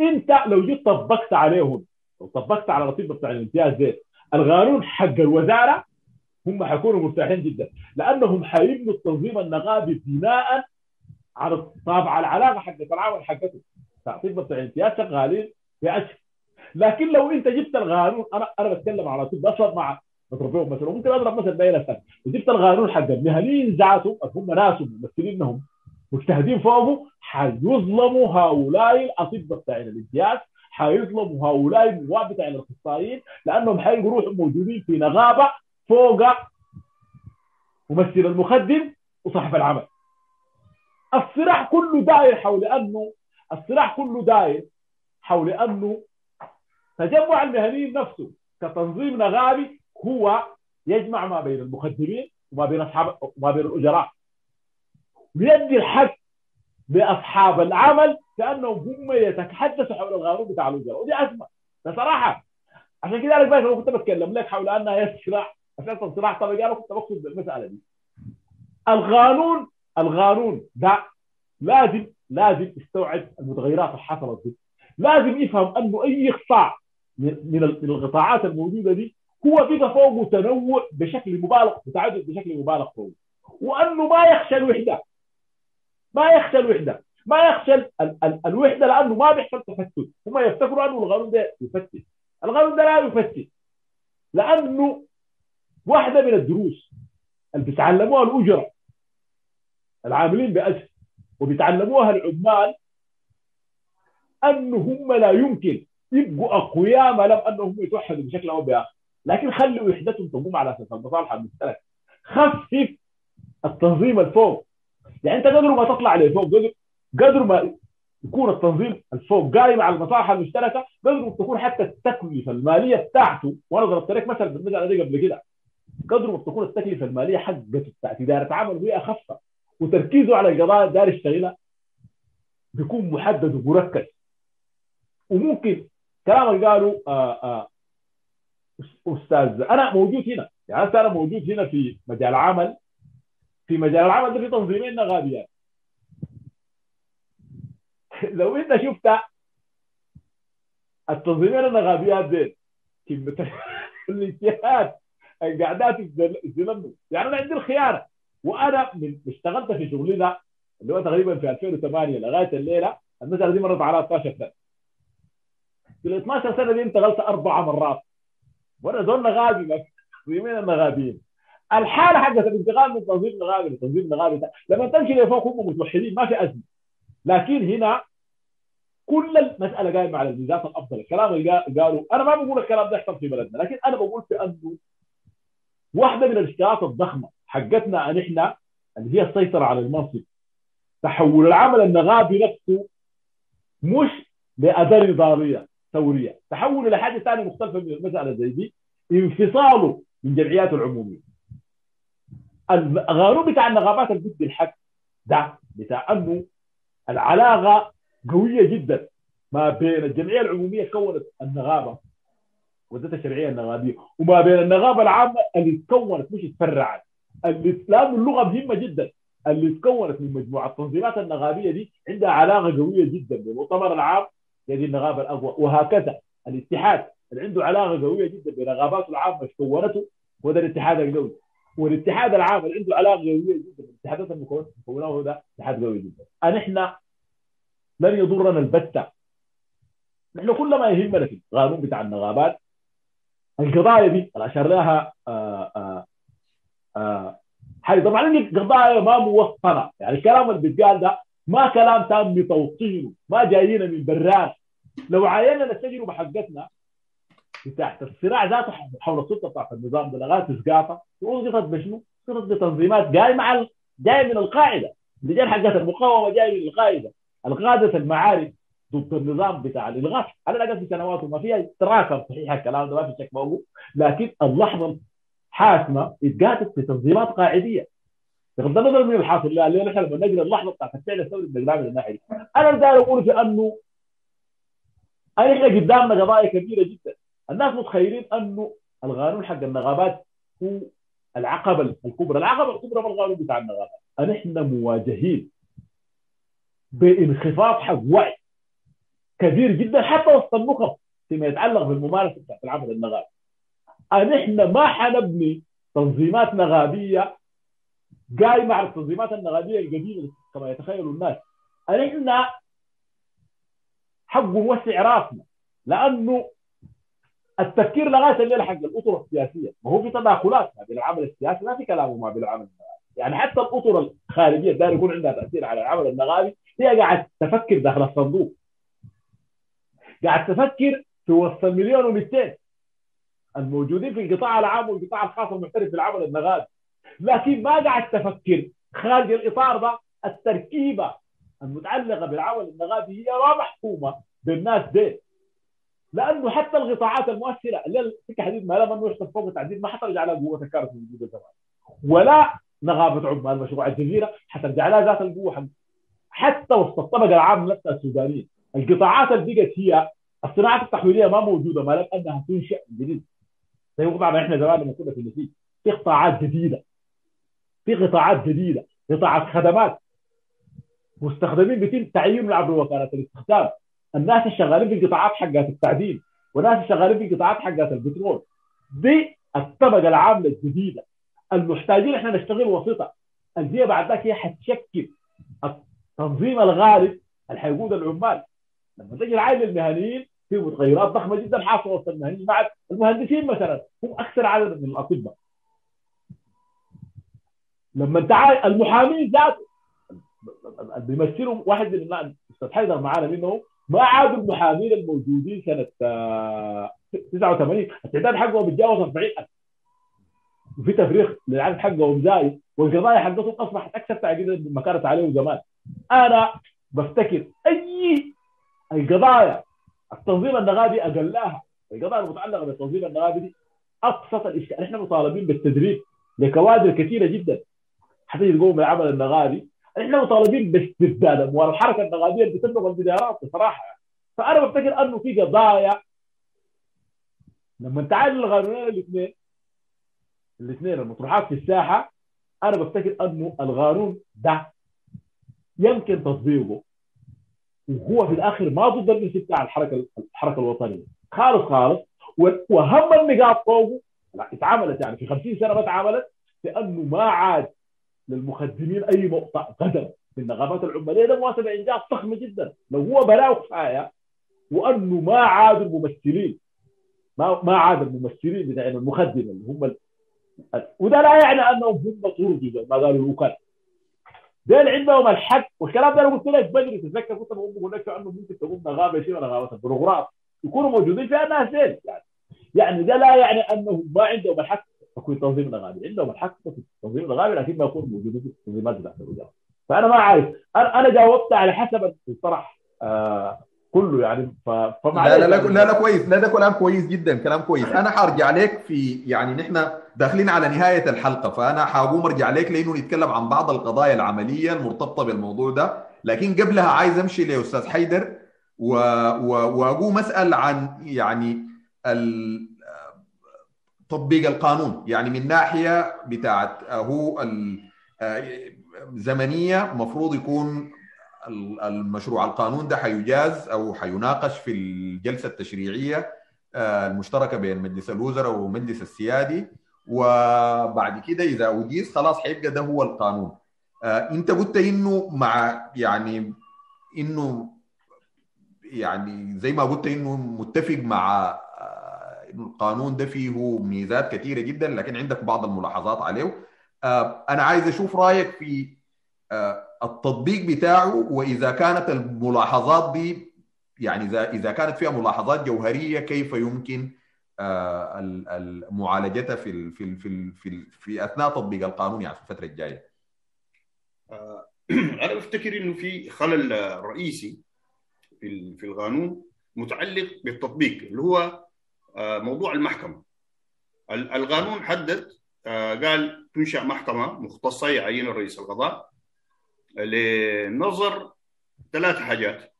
أنت لو جيت طبقت عليهم لو طبقت على الاطباء بتاع الامتياز دي القانون حق الوزارة هم حيكونوا مرتاحين جدا لأنهم حيبنوا التنظيم النغابي بناء على طابع العلاقة حق العمل حقته الاطباء بتاع الامتياز شغالين في اجر لكن لو أنت جبت القانون أنا أنا بتكلم على طب أصلا مع اضربهم مثلا ممكن أضرب مثلا باقي الاسئله وجبت القانون حق المهنيين ذاتهم هم ناس ممثلين انهم مجتهدين فوقه حيظلموا هؤلاء الأطباء بتاع الامتياز حيظلموا هؤلاء النواب بتاع الأخصائيين لأنهم حيلقوا روحهم موجودين في نغابة فوق ممثل المخدم وصاحب العمل. الصراع كله داير حول أنه الصراع كله داير حول أنه تجمع المهنيين نفسه كتنظيم نغابي هو يجمع ما بين المخدمين وما بين أصحاب وما بين الأجراء. ويدي الحق لاصحاب العمل كأنهم هم يتحدثوا حول القانون بتاع الاجراء ودي أزمة. بصراحة. عشان كده أنا كنت بتكلم لك حول أنها هي صراع. أساسا صراع طبيعي أنا كنت بقصد بالمساله دي. القانون القانون ده لازم لازم يستوعب المتغيرات اللي حصلت دي. لازم يفهم أنه أي قطاع من القطاعات الموجودة دي هو بقى فوقه تنوع بشكل مبالغ متعدد بشكل مبالغ فوقه. وأنه ما يخشى الوحدة. ما يخشى الوحدة. ما يخشى ال ال الوحدة لأنه ما بيحصل تفتت. هم يفتكروا أنه القانون ده يفتت. القانون ده لا يفتت. لأنه واحدة من الدروس اللي بيتعلموها الأجرة. العاملين بأجر. وبيتعلموها العمال أنه هم لا يمكن يبقوا أقوياء ما لم أنهم يتوحدوا بشكل أو بآخر. لكن خلوا وحدتهم تقوم على أساس المصالح المشتركه خفف التنظيم الفوق. يعني انت قدر ما تطلع لفوق قدر قدر ما يكون التنظيم الفوق قايم على المصالح المشتركة قدر ما تكون حتى التكلفة المالية بتاعته وأنا ضربت لك مثلا بالمساله دي قبل كده. قدر ما تكون التكلفة المالية حقته بتاعت اداره عمل هي أخف وتركيزه على القضايا دار يشتغلها بيكون محدد ومركز. وممكن كلام قالوا آآ آآ أستاذ أنا موجود هنا. يعني أنا موجود هنا في مجال عمل في مجال العمل ده في تنظيمين نغابيات لو انت شفت التنظيمين النغابيات دي كلمة الاجتهاد القعدات الزلمة. يعني أنا عندي الخيانه وأنا اشتغلت في شغلي ده اللي هو تقريبا في 2008 لغاية الليلة المسألة دي مرت على 12 سنة. في ال 12 سنة دي انتقلت أربع مرات. وأنا زول نغابي تنظيمين النغابيين الحالة حقت الانتقال من تنظيم نغابي لتنظيم نغابي لما تمشي لفوق هم متوحدين ما في أزمة. لكن هنا كل المسألة قايمة على الميزات الأفضل. الكلام اللي قالوا أنا ما بقول الكلام ده يحصل في بلدنا لكن أنا بقول في أنه واحدة من الاشتراكات الضخمة حقتنا أن إحنا اللي هي السيطرة على المنصب. تحول العمل النغابي نفسه مش لأداة نضاليه ثورية. تحول إلى حاجة ثانية مختلفة من المساله زي دي. انفصاله من جمعيات العمومية. القانون بتاع النغابات اللي ضد الحق ده بتاع أنه العلاقة قوية جدا ما بين الجمعية العمومية كونت النغابه ودتها الشرعية النغابيه وما بين النغابه العامة اللي تكونت مش تفرعت. اللي لأنه اللغة مهمة جدا. اللي تكونت من مجموعة التنظيمات النغابيه دي عندها علاقة قوية جدا بالمؤتمر العام. هذه النغابه الأقوى. وهكذا الاتحاد اللي عنده علاقة قوية جدا بنغاباته العامة كونته؟ وهذا الاتحاد القوي. والاتحاد العام اللي عنده علاقه قوية جدا. بالاتحادات المكونه ده اتحاد قوي جدا. نحن لن يضرنا البتة. نحن كل ما يهمنا في القانون بتاع النغابات القضايا دي اللي اشار لها آآ آآ هاي طبعا القضايا ما موطنه يعني الكلام اللي بيتقال ده ما كلام تم بتوطينه ما جايين من بران لو عاينا التجربه حقتنا تحت الصراع ذاته حول السلطة بتاعت النظام ده. لغاية اسقاطه واسقطت بشنو؟ اسقطت بتنظيمات جاي مع ال... جاي من القاعدة. اللجان حقت المقاومة جاي من القاعدة. القاده المعارك ضد النظام بتاع الالغاء على الاقل في سنوات وما فيها تراكم صحيح الكلام ده ما في شك موجود لكن اللحظة الحاسمة اتقاتت في تنظيمات قاعدية. بغض النظر من الحاصل لا لأن إحنا لما اللحظة بتاعت الفعل الثوري بنقراها من الناحية. أنا داير أقول في أنه إحنا قدامنا قضايا كبيرة جدا. الناس متخيلين أنه القانون حق النغابات هو العقبة الكبرى. العقبة الكبرى في القانون بتاع النغابات نحن مواجهين بانخفاض حق وعي كبير جدا حتى وسط النخب فيما يتعلق بالممارسة بتاعت العمل النغابي نحن ما حنبني تنظيمات نغابيه قايمة على التنظيمات النغابيه القديمة كما يتخيل الناس. نحن حق نوسع راسنا لأنه التفكير لغاية الليلة حق الأطر السياسية. ما هو في تداخلات. ما بين العمل السياسي ما في كلام وما بين العمل يعني حتى الأطر الخارجية داير يكون عندها تأثير على العمل النغابي هي قاعد تفكر داخل الصندوق. قاعد تفكر في وسط المليون و200 الموجودين في القطاع العام والقطاع الخاص المحترف في العمل النغابي لكن ما قاعد تفكر خارج الإطار ده. التركيبة المتعلقة بالعمل النغابي هي ما محكومة بالناس دي. لأنه حتى القطاعات المؤثرة اللي السكه حديد ما انه يحصل فوق التعديل ما حترجع لها قوة الكارثه الموجوده زمان ولا نغابة عمان مشروع الجزيرة حترجع لها ذات القوة حتى وسط الطبقة العامه نفسها السودانيه القطاعات اللي بقت هي الصناعات التحويلية ما موجودة ما لم أنها تنشأ جديد. زي طبعا إحنا زمان لما كنا في النسيج في قطاعات جديدة. في قطاعات جديدة قطاعات خدمات. مستخدمين بيتم تعيين عبر وكالات الاستخدام. الناس الشغالين في القطاعات حقات التعدين وناس الشغالين في القطاعات حقات البترول. دي الطبقه العامله الجديده المحتاجين إحنا نشتغل وسيطة. الجيه بعد ذاك هي حتشكل التنظيم الغالب اللي حيقود العمال. لما تجي العائله المهنيين في متغيرات ضخمة جدا حاصله وسط المهنيين. مع المهندسين مثلا هم أكثر عددا من الأطباء. لما انت المحامين ذاته بيمثلوا واحد من أستاذ حيدر معانا منهم ما عادوا المحامين الموجودين سنة 89 التعداد حقهم بيتجاوز 40000 وفي تفريغ للعدد حقهم زايد والقضايا حقتهم أصبحت أكثر تعقيدا مما كانت عليهم زمان. أنا بفتكر أي القضايا التنظيم النغابي أقلاها. القضايا المتعلقة بالتنظيم النغابي دي أبسط الإشكال. إحنا مطالبين بالتدريب لكوادر كثيرة جدا. حتى تقوم بالعمل النغابي إحنا مطالبين باستبداد اموال الحركة النغابيه اللي بتبلغ المليارات بصراحة. فأنا بفتكر أنه في قضايا. لما تعال القانونين الاثنين الاثنين المطروحات في الساحة أنا بفتكر أنه القانون ده يمكن تطبيقه وهو في الآخر ما ضد النسي بتاع الحركه الحركة الوطنية. خالص خالص. واهم النقاط فوقه. اتعملت يعني في 50 سنة ما اتعملت لأنه ما عاد للمخدمين أي نقطه قدم في النقابات العمالية ده مواسبه إنجاز ضخم جدا. لو هو بلاو كفايه وأنه ما عاد الممثلين. ما ما عاد الممثلين بتاع المخدم اللي هم. وده لا يعني أنهم هم طردوا زي ما قالوا الوكاله دول عندهم الحق والكلام ده أنا قلت لك بدري تتذكر كنت بقول لك أنه ممكن تقوم نغابه شيء نغابه البروغرام. يكونوا موجودين فيها ناس ديل يعني يعني ده لا يعني أنهم ما عندهم الحق. تكون تنظيم نغابي عندهم الحق في تنظيم نغابي لكن ما يكونوا موجودين في التنظيمات بتاعت الوزاره فأنا ما عارف أنا أنا جاوبت على حسب الطرح آه كله يعني. ف... فما لا لا لا, لا لا كويس. لا ده كلام كويس جدا كلام كويس. أنا حارجع لك في يعني نحن داخلين على نهاية الحلقة فأنا حاقوم أرجع لك لأنه نتكلم عن بعض القضايا العملية المرتبطة بالموضوع ده. لكن قبلها عايز أمشي لأستاذ حيدر و... و... واقوم اسال عن يعني ال... تطبيق القانون يعني من ناحية بتاعت هو الزمنيه مفروض يكون المشروع القانون ده حيجاز أو حيناقش في الجلسة التشريعية المشتركة بين مجلس الوزراء ومجلس السيادي. وبعد كده إذا اجيز خلاص حيبقى ده هو القانون. أنت قلت إنه مع يعني إنه يعني زي ما قلت إنه متفق مع القانون ده فيه ميزات كثيره جدا لكن عندك بعض الملاحظات عليه أنا عايز أشوف رأيك في التطبيق بتاعه وإذا كانت الملاحظات دي يعني إذا إذا كانت فيها ملاحظات جوهرية كيف يمكن معالجتها في في في في, في أثناء تطبيق القانون يعني في الفترة الجاية. أنا بفتكر إنه في خلل رئيسي في في القانون متعلق بالتطبيق اللي هو موضوع المحكمة. القانون حدد قال تنشأ محكمة مختصة يعين رئيس القضاء لنظر ثلاث حاجات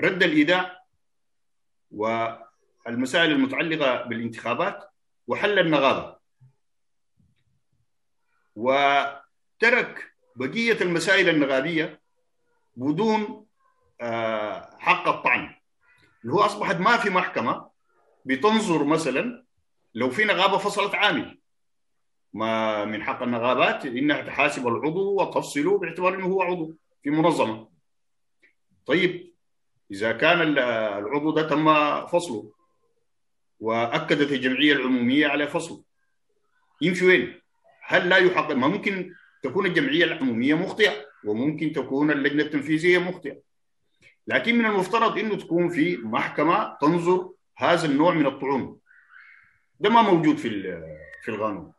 رد الإيداع والمسائل المتعلقة بالانتخابات وحل النغابه وترك بقية المسائل النغابيه بدون حق الطعن اللي هو أصبحت ما في محكمة بتنظر مثلا لو في نغابه فصلت عامل ما من حق النغابات إنها تحاسب العضو وتفصله باعتبار إنه هو عضو في منظمة. طيب إذا كان العضو ده تم فصله وأكدت الجمعية العمومية على فصله يمشي وين؟ هل لا يحقق ما ممكن تكون الجمعية العمومية مخطئة وممكن تكون اللجنة التنفيذية مخطئة. لكن من المفترض إنه تكون في محكمة تنظر هذا النوع من الطعون. ده ما موجود في في القانون.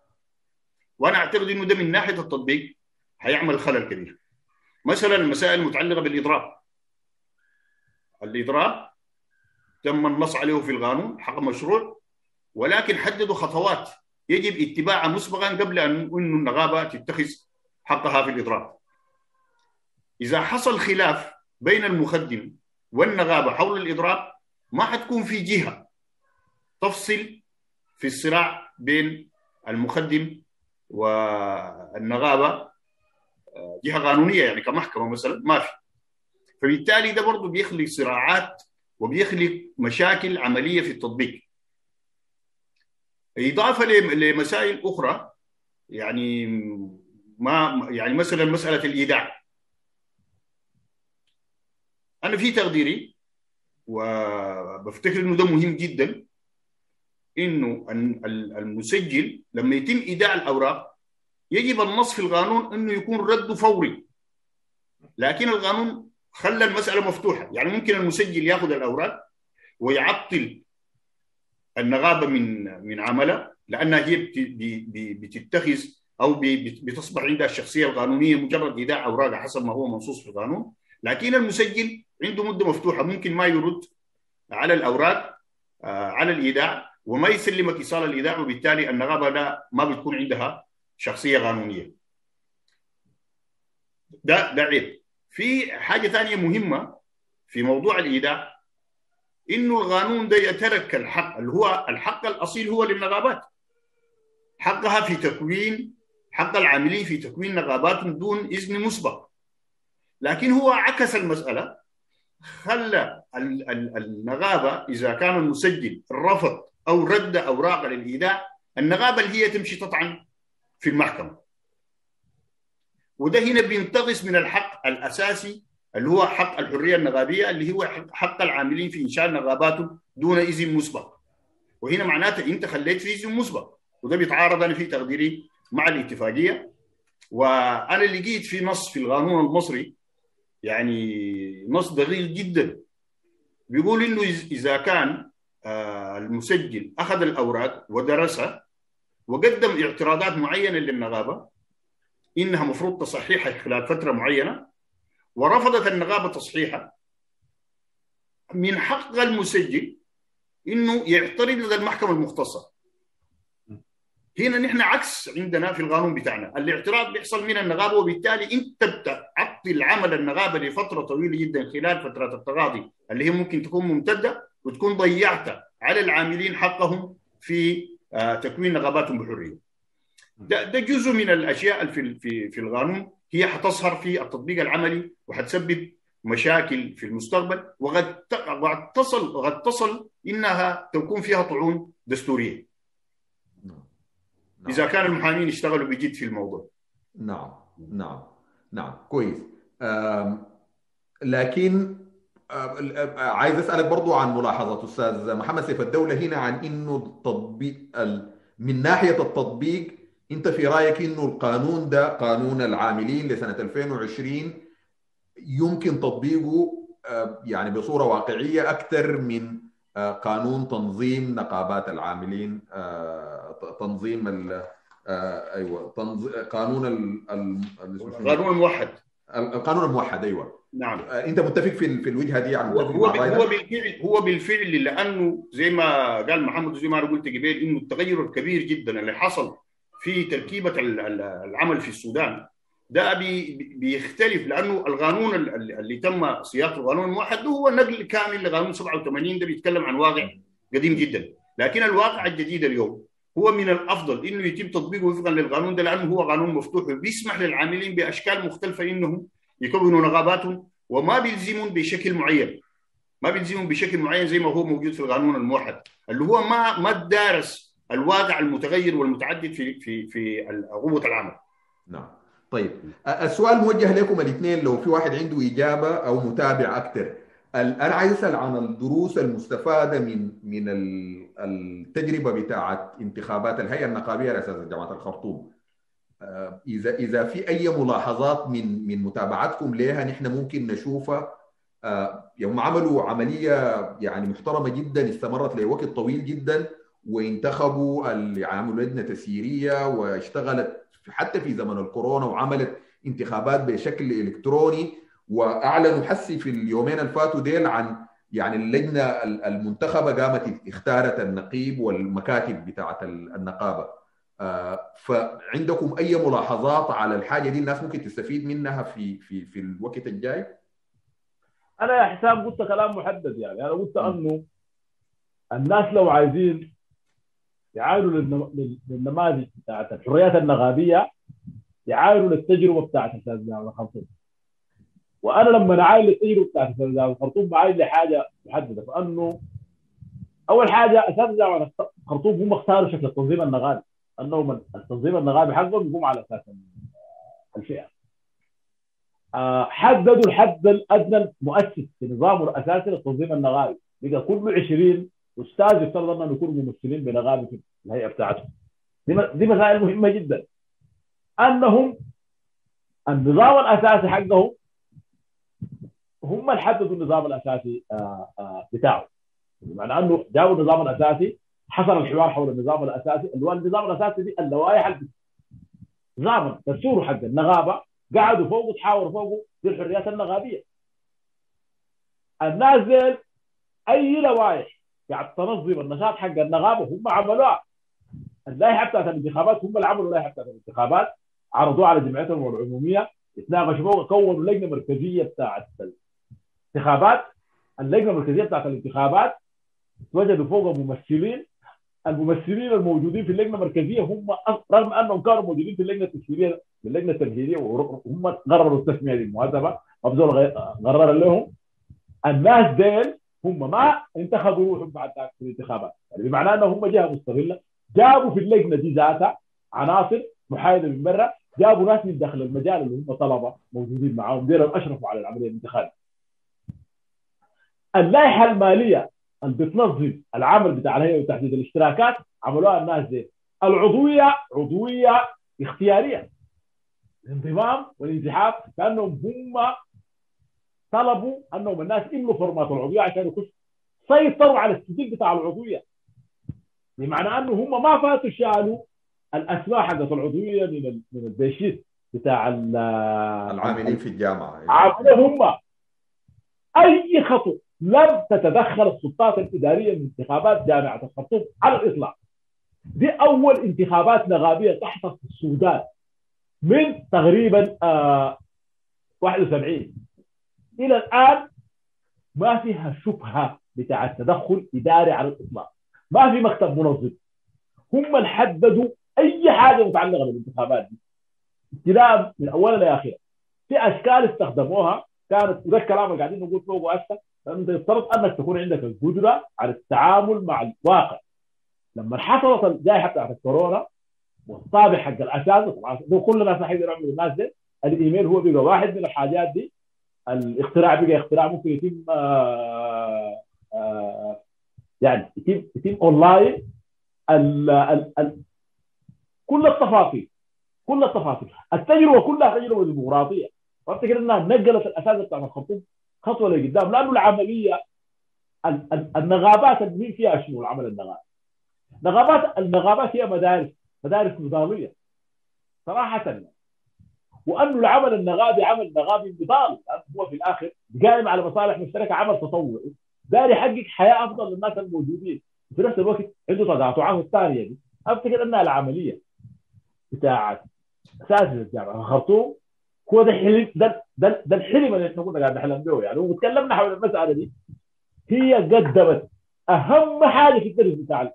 وأنا أعتقد إنه ده من ناحية التطبيق هيعمل خلل كبير. مثلا المسائل المتعلقة بالاضراب. الاضراب تم النص عليه في القانون حق مشروع ولكن حددوا خطوات يجب اتباعها مسبقا قبل أن انه النغابة تتخذ حقها في الاضراب. إذا حصل خلاف بين المخدم والنغابة حول الاضراب ما حتكون في جهة. تفصل في الصراع بين المخدم والنغابة جهة قانونية يعني كمحكمة مثلا ما في. فبالتالي ده برضه بيخلق صراعات وبيخلق مشاكل عملية في التطبيق. إضافة لمسائل أخرى يعني ما يعني مثلا مسألة الإيداع. أنا في تقديري وبفتكر إنه ده مهم جدا إنه المسجل لما يتم ايداع الأوراق يجب النص في القانون إنه يكون رده فوري. لكن القانون خلى المسألة مفتوحة. يعني ممكن المسجل يأخذ الأوراق ويعطل النغابه من من عملها لأنها هي بتتخذ أو بتصبح عندها الشخصية القانونية مجرد ايداع اوراقها حسب ما هو منصوص في القانون. لكن المسجل عنده مدة مفتوحة ممكن ما يرد على الأوراق على الإيداع وما يسلمك إيصال الإيداع وبالتالي النغابه لا ما بتكون عندها شخصية قانونية. ده ده عيب. في حاجة ثانية مهمة في موضوع الإيداع إنه القانون ده يترك الحق اللي هو الحق الأصيل هو للنغابات. حقها في تكوين حق العاملين في تكوين نقابات دون إذن مسبق لكن هو عكس المسألة خلى النغابة إذا كان المسجل رفض أو رد أوراق للايداع النغابة اللي هي تمشي تطعن في المحكمة. وده هنا بينتقص من الحق الأساسي اللي هو حق الحرية النغابية اللي هو حق العاملين في إنشاء نغاباتهم دون إذن مسبق. وهنا معناته أنت خليت في إذن مسبق وده بيتعارض أنا في تقديري مع الاتفاقية. وأنا لقيت في نص في القانون المصري يعني نص دقيق جدا. بيقول إنه إذا كان المسجل أخذ الأوراق ودرسها وقدم اعتراضات معينة للنغابه إنها مفروض تصحيحها خلال فترة معينة ورفضت النغابه تصحيحها من حق المسجل إنه يعترض لدى المحكمة المختصة. هنا نحن عكس عندنا في القانون بتاعنا الاعتراض بيحصل من النغابه وبالتالي انت بتعطل عمل النغابه لفترة طويلة جدا خلال فترات التقاضي اللي هي ممكن تكون ممتدة وتكون ضيعت على العاملين حقهم في تكوين نغاباتهم بحرية. ده, ده جزء من الأشياء في في في القانون هي حتظهر في التطبيق العملي وحتسبب مشاكل في المستقبل وقد تصل وقد تصل إنها تكون فيها طعون دستورية. إذا كان المحامين اشتغلوا بجد في الموضوع. نعم نعم نعم. كويس. لكن عايز أسألك برضو عن ملاحظة أستاذ محمد سيف الدولة هنا عن إنه التطبيق من ناحية التطبيق أنت في رأيك إنه القانون ده قانون العاملين لسنة 2020 يمكن تطبيقه يعني بصورة واقعية أكثر من قانون تنظيم نقابات العاملين تنظيم ال أيوه تنظيم قانون القانون الموحد القانون الموحد أيوه. نعم. أنت متفق في في الوجهة دي يعني هو هو بالفعل هو بالفعل لأنه زي ما قال محمد وزي ما أنا قلت قبل إنه التغير الكبير جدا اللي حصل في تركيبة العمل في السودان. ده بي بيختلف لأنه القانون اللي تم صياغة القانون الموحد هو نقل كامل لقانون 87 ده بيتكلم عن واقع قديم جدا. لكن الواقع الجديد اليوم هو من الأفضل إنه يتم تطبيقه وفقا للقانون ده لأنه هو قانون مفتوح وبيسمح للعاملين بأشكال مختلفة إنهم يكونوا نقاباتهم وما بيلزمون بشكل معين. ما بيلزمون بشكل معين زي ما هو موجود في القانون الموحد. اللي هو ما ما دارس الواقع المتغير والمتعدد في في في قوه العمل. نعم. طيب السؤال موجه لكم الاثنين لو في واحد عنده إجابة أو متابع أكثر أنا عايز اسال عن الدروس المستفادة من من التجربة بتاعت انتخابات الهيئة النقابية رئاسه جامعة الخرطوم. إذا إذا في أي ملاحظات من من متابعتكم لها نحن ممكن نشوفها يوم عملوا عملية يعني محترمة جدا استمرت لوقت طويل جدا وانتخبوا اللي عملوا لجنه تسييريه واشتغلت حتى في زمن الكورونا وعملت انتخابات بشكل إلكتروني وأعلنوا حسي في اليومين اللي فاتوا ديل عن يعني اللجنة المنتخبة قامت اختارت النقيب والمكاتب بتاعت النقابة. فعندكم أي ملاحظات على الحاجة دي؟ الناس ممكن تستفيد منها في في في الوقت الجاي؟ أنا يا حسام قلت كلام محدد يعني. أنا قلت أنه الناس لو عايزين يعاينوا للنماذج بتاعت الحريات النغابيه يعاينوا للتجربة بتاعت أستاذ جامعه الخرطوم وأنا لما نعاين للتجربه بتاعت الخرطوم بعاين لحاجه محددة فأنه أول حاجة اساتذه جامعه الخرطوم هم اختاروا شكل التنظيم النغابي أنه التنظيم النغابي حقهم يقوم على أساس الفئة. حددوا الحد الأدنى المؤسس في نظامه الأساسي للتنظيم النغابي بقى كل 20 أستاذ يفترض أنهم يكونوا ممثلين بنغابه في الهيئة بتاعتهم. دي مسائل مهمة جدا. أنهم النظام الأساسي حقهم هم اللي حددوا النظام الأساسي بتاعه. بمعنى أنه جابوا النظام الأساسي حصل الحوار حول النظام الأساسي. اللي هو النظام الأساسي دي اللوائح نظام دستور حق النغابة قعدوا فوقه تحاوروا فوقه بالحريات النغابية. الناس أي لوائح قاعد تنظم النشاط حق النغابة هم عملوها. اللائحه بتاعت الانتخابات هم اللي عملوا اللائحه بتاعت الانتخابات. عرضوها على جمعيتهم العمومية. يتناقشوا فوق كونوا لجنة مركزية بتاعت الانتخابات اللجنة المركزية بتاعت الانتخابات وجدوا فوق ممثلين. الممثلين الموجودين في اللجنة المركزية هم رغم أنهم كانوا موجودين في اللجنة التشكيليه في اللجنة التمهيدية وهم قرروا التسمية للمهذبه أفضل قرر لهم الناس ديل هم ما انتخبوا روحهم بعد في الانتخابات. يعني بمعنى إنه هم جهه مستغلة جابوا في اللجنة دي ذاتها عناصر محايدة من برا جابوا ناس من داخل المجال اللي هم طلبة موجودين معاهم ديرهم أشرفوا على العملية الانتخابية. اللائحه المالية اللي بتنظم العمل بتاع الهيئة وتحديد الاشتراكات عملوها الناس دي. العضوية عضوية اختيارية الانضمام والانسحاب لأنهم هم طلبوا أنهم الناس يملوا فورمات العضوية عشان يخش سيطروا على السجل بتاع العضوية. بمعنى أنه هم ما فاتوا شالوا الاسماء حقت العضوية من من البيشيت بتاع العاملين في الجامعة. عاملين هم. أي خطوة لم تتدخل السلطات الإدارية من انتخابات جامعة الخرطوم على الإطلاق. دي أول انتخابات نغابيه تحصل في السودان من تقريبا آه 71 إلى الآن ما فيها شبهة بتاع التدخل إداري على الإطلاق. ما في مكتب منظم. هم اللي حددوا أي حاجة متعلقة بالانتخابات دي. ابتداء من اولها لاخرها في أشكال استخدموها. كانت وده الكلام اللي قاعدين نقول فوقه هسه انت يفترض أنك تكون عندك القدرة على التعامل مع الواقع. لما حصلت الجائحه بتاعت الكورونا والطابع حق الأساس طبعا كل الناس يقدروا يعملوا الناس دي الإيميل هو بقى واحد من الحاجات دي. الاختراع بقى اختراع ممكن يتم آآ آآ يعني يتم يتم اونلاين كل التفاصيل كل التفاصيل. التجربة كلها تجربة ديمقراطية. وافتكر إنها نقلت الأساس بتاع الخطوط خطوة لقدام لأنه العملية النغابات المهم فيها شنو؟ العمل النغابي نغابات النغابات هي مدارس مدارس نضاليه صراحة. وأنه العمل النغابي عمل نغابي نضالي هو في الآخر قائم على مصالح مشتركة عمل تطوعي داير يحقق حياة أفضل للناس الموجودين. في نفس الوقت عنده تقاطعات الثانية دي. أفتكر أنها العملية بتاعت أساس الجامعة الخرطوم هو ده ده, ده الحلم اللي إحنا كنا قاعد نحلم به يعني. وتكلمنا حول المسألة دي. هي قدمت أهم حاجة في الدرس بتاع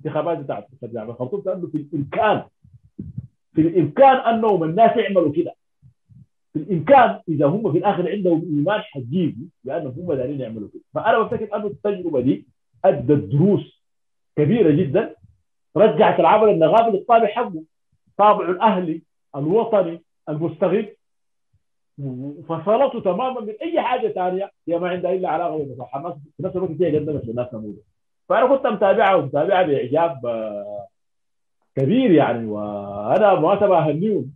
الانتخابات بتاعت الجامعة. الخرطوم لأنه في الامكان في الإمكان أنهم الناس يعملوا كده. في الإمكان إذا هم في الآخر عندهم إيمان حقيقي لانهم هم دارين يعملوا كده. فأنا بفتكر أنه التجربة دي أدت دروس كبيرة جدا. رجعت العمل النغابي للطابع حقه. طابعه الأهلي الوطني المستغل وفصلته تماما من أي حاجة ثانية هي ما عندها إلا علاقة بمصلحه الناس في نفس الوقت هي قدمت للناس نموذج فأنا كنت متابعها ومتابعها بإعجاب كبير يعني وأنا مناسبه اهنيهم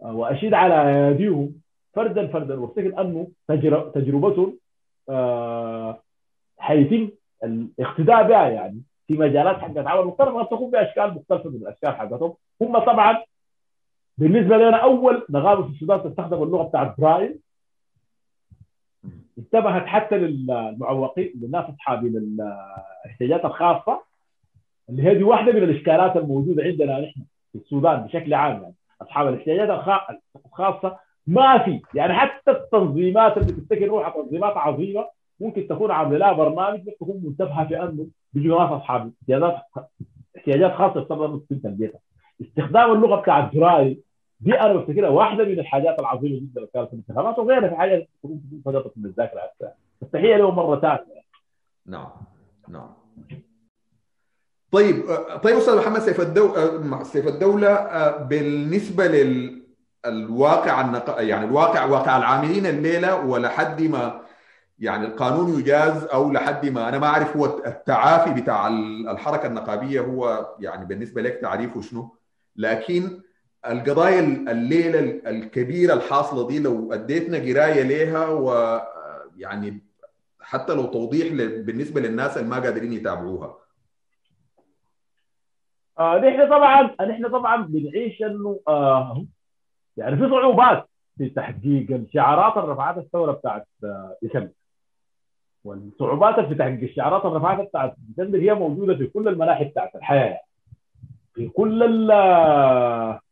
وأشيد على اياديهم فردا فردا وأفتكر أنه تجربتهم حيتم الاقتداء بها يعني في مجالات حقت عمل مختلفة قد تكون بأشكال مختلفة من الأشكال حقتهم. هم طبعا بالنسبة لنا أول نغابه في السودان تستخدم اللغة بتاعت برايل انتبهت حتى للمعوقين للناس اصحاب الاحتياجات الخاصة اللي هي دي واحدة من الإشكالات الموجودة عندنا نحن في السودان بشكل عام يعني. أصحاب الاحتياجات الخاصة ما في. يعني حتى التنظيمات اللي تفتكر روحها تنظيمات عظيمة ممكن تكون عاملة لها برنامج بس تكون منتبهة في أنه بيجوا ناس اصحاب احتياجات احتياجات خاصة تلقيتها استخدام اللغة بتاعت برايل دي أنا بفتكرها واحدة من الحاجات العظيمه جدا اللي كانت في الانتخابات وغيرها في حاجات تكون فقدت من الذاكره حتى التحيه له مره ثانية نعم نعم طيب طيب أستاذ محمد سيف الدولة سيف الدولة بالنسبة للواقع النق... يعني الواقع واقع العاملين الليلة ولحد ما يعني القانون يجاز أو لحد ما أنا ما اعرف هو التعافي بتاع الحركة النقابية هو يعني بالنسبة لك تعريفه شنو لكن القضايا الليلة الكبيرة الحاصلة دي لو أديتنا قراية ليها ويعني حتى لو توضيح بالنسبة للناس اللي ما قادرين يتابعوها. آه نحن طبعا نحن طبعا بنعيش إنه آه يعني في صعوبات في تحقيق الشعارات اللي رفعتها الثورة بتاعت آه ديسمبر. والصعوبات في تحقيق الشعارات اللي رفعتها بتاعت ديسمبر هي موجودة في كل المناحي بتاعت الحياة. في كل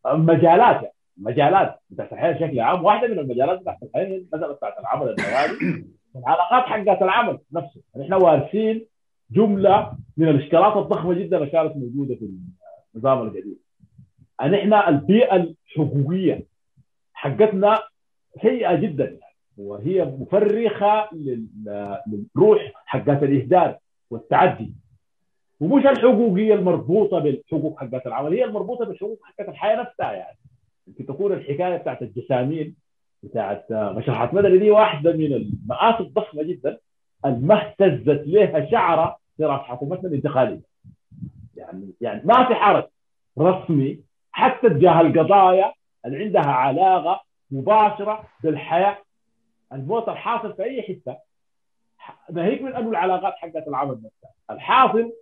المجالات يعني المجالات بتاعت الحياة بشكل عام واحدة من المجالات بتاعت الحياة المساله بتاعت العمل النوادي. العلاقات حقت العمل نفسه. نحن وارثين جملة من الاشكالات الضخمة جدا اللي كانت موجودة في النظام القديم. ان إحنا البيئة الحقوقية حقتنا سيئة جدا. يعني وهي مفرخة للروح حقت الإهدار والتعدي. ومش الحقوقيه المربوطة بالحقوق حقت العمل هي المربوطة بالحقوق حقت الحياة نفسها يعني. يمكن تكون الحكاية بتاعت الجسامين بتاعت مشرحة مدني دي واحدة من المآسي الضخمة جدا ما اهتزت لها شعره في راس حكومتنا الانتقالية. يعني يعني ما في حرج رسمي حتى تجاه القضايا اللي عندها علاقة مباشرة بالحياة. الموت الحاصل في أي حتة ناهيك من أنه العلاقات حقت العمل نفسها. الحاصل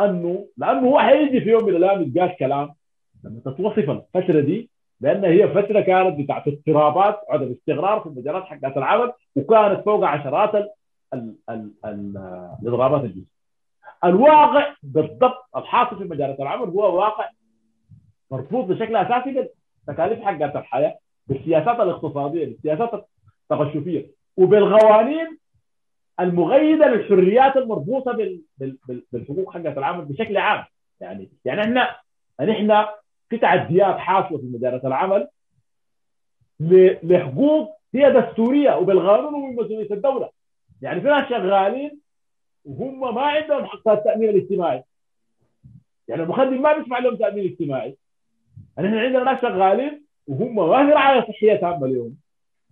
انه لأنه هو حيجي في يوم من الأيام يتقال كلام لما تتوصف الفترة دي لأن هي فترة كانت بتاعت اضطرابات وعدم استقرار في المجالات حقت العمل وكانت فوق عشرات ال ال ال ال الاضرابات الجنسيه. الواقع بالضبط الحاصل في مجالات العمل هو واقع مرفوض بشكل أساسي بالتكاليف حقت الحياة بالسياسات الاقتصادية بالسياسات التقشفية وبالقوانين المغيدة للحريات المربوطة بال... بال... بالحقوق حقت العمل بشكل عام. يعني يعني إحنا نحن في تعديات حاصله في مجالات العمل. لحقوق هي دستورية وبالقانون ومن مسؤوليه الدولة. يعني في ناس شغالين وهم ما عندهم حق التامين الاجتماعي. يعني المخدم ما بيدفع لهم تأمين اجتماعي يعني إحنا عندنا ناس شغالين وهم ما في رعاية صحية تامة لهم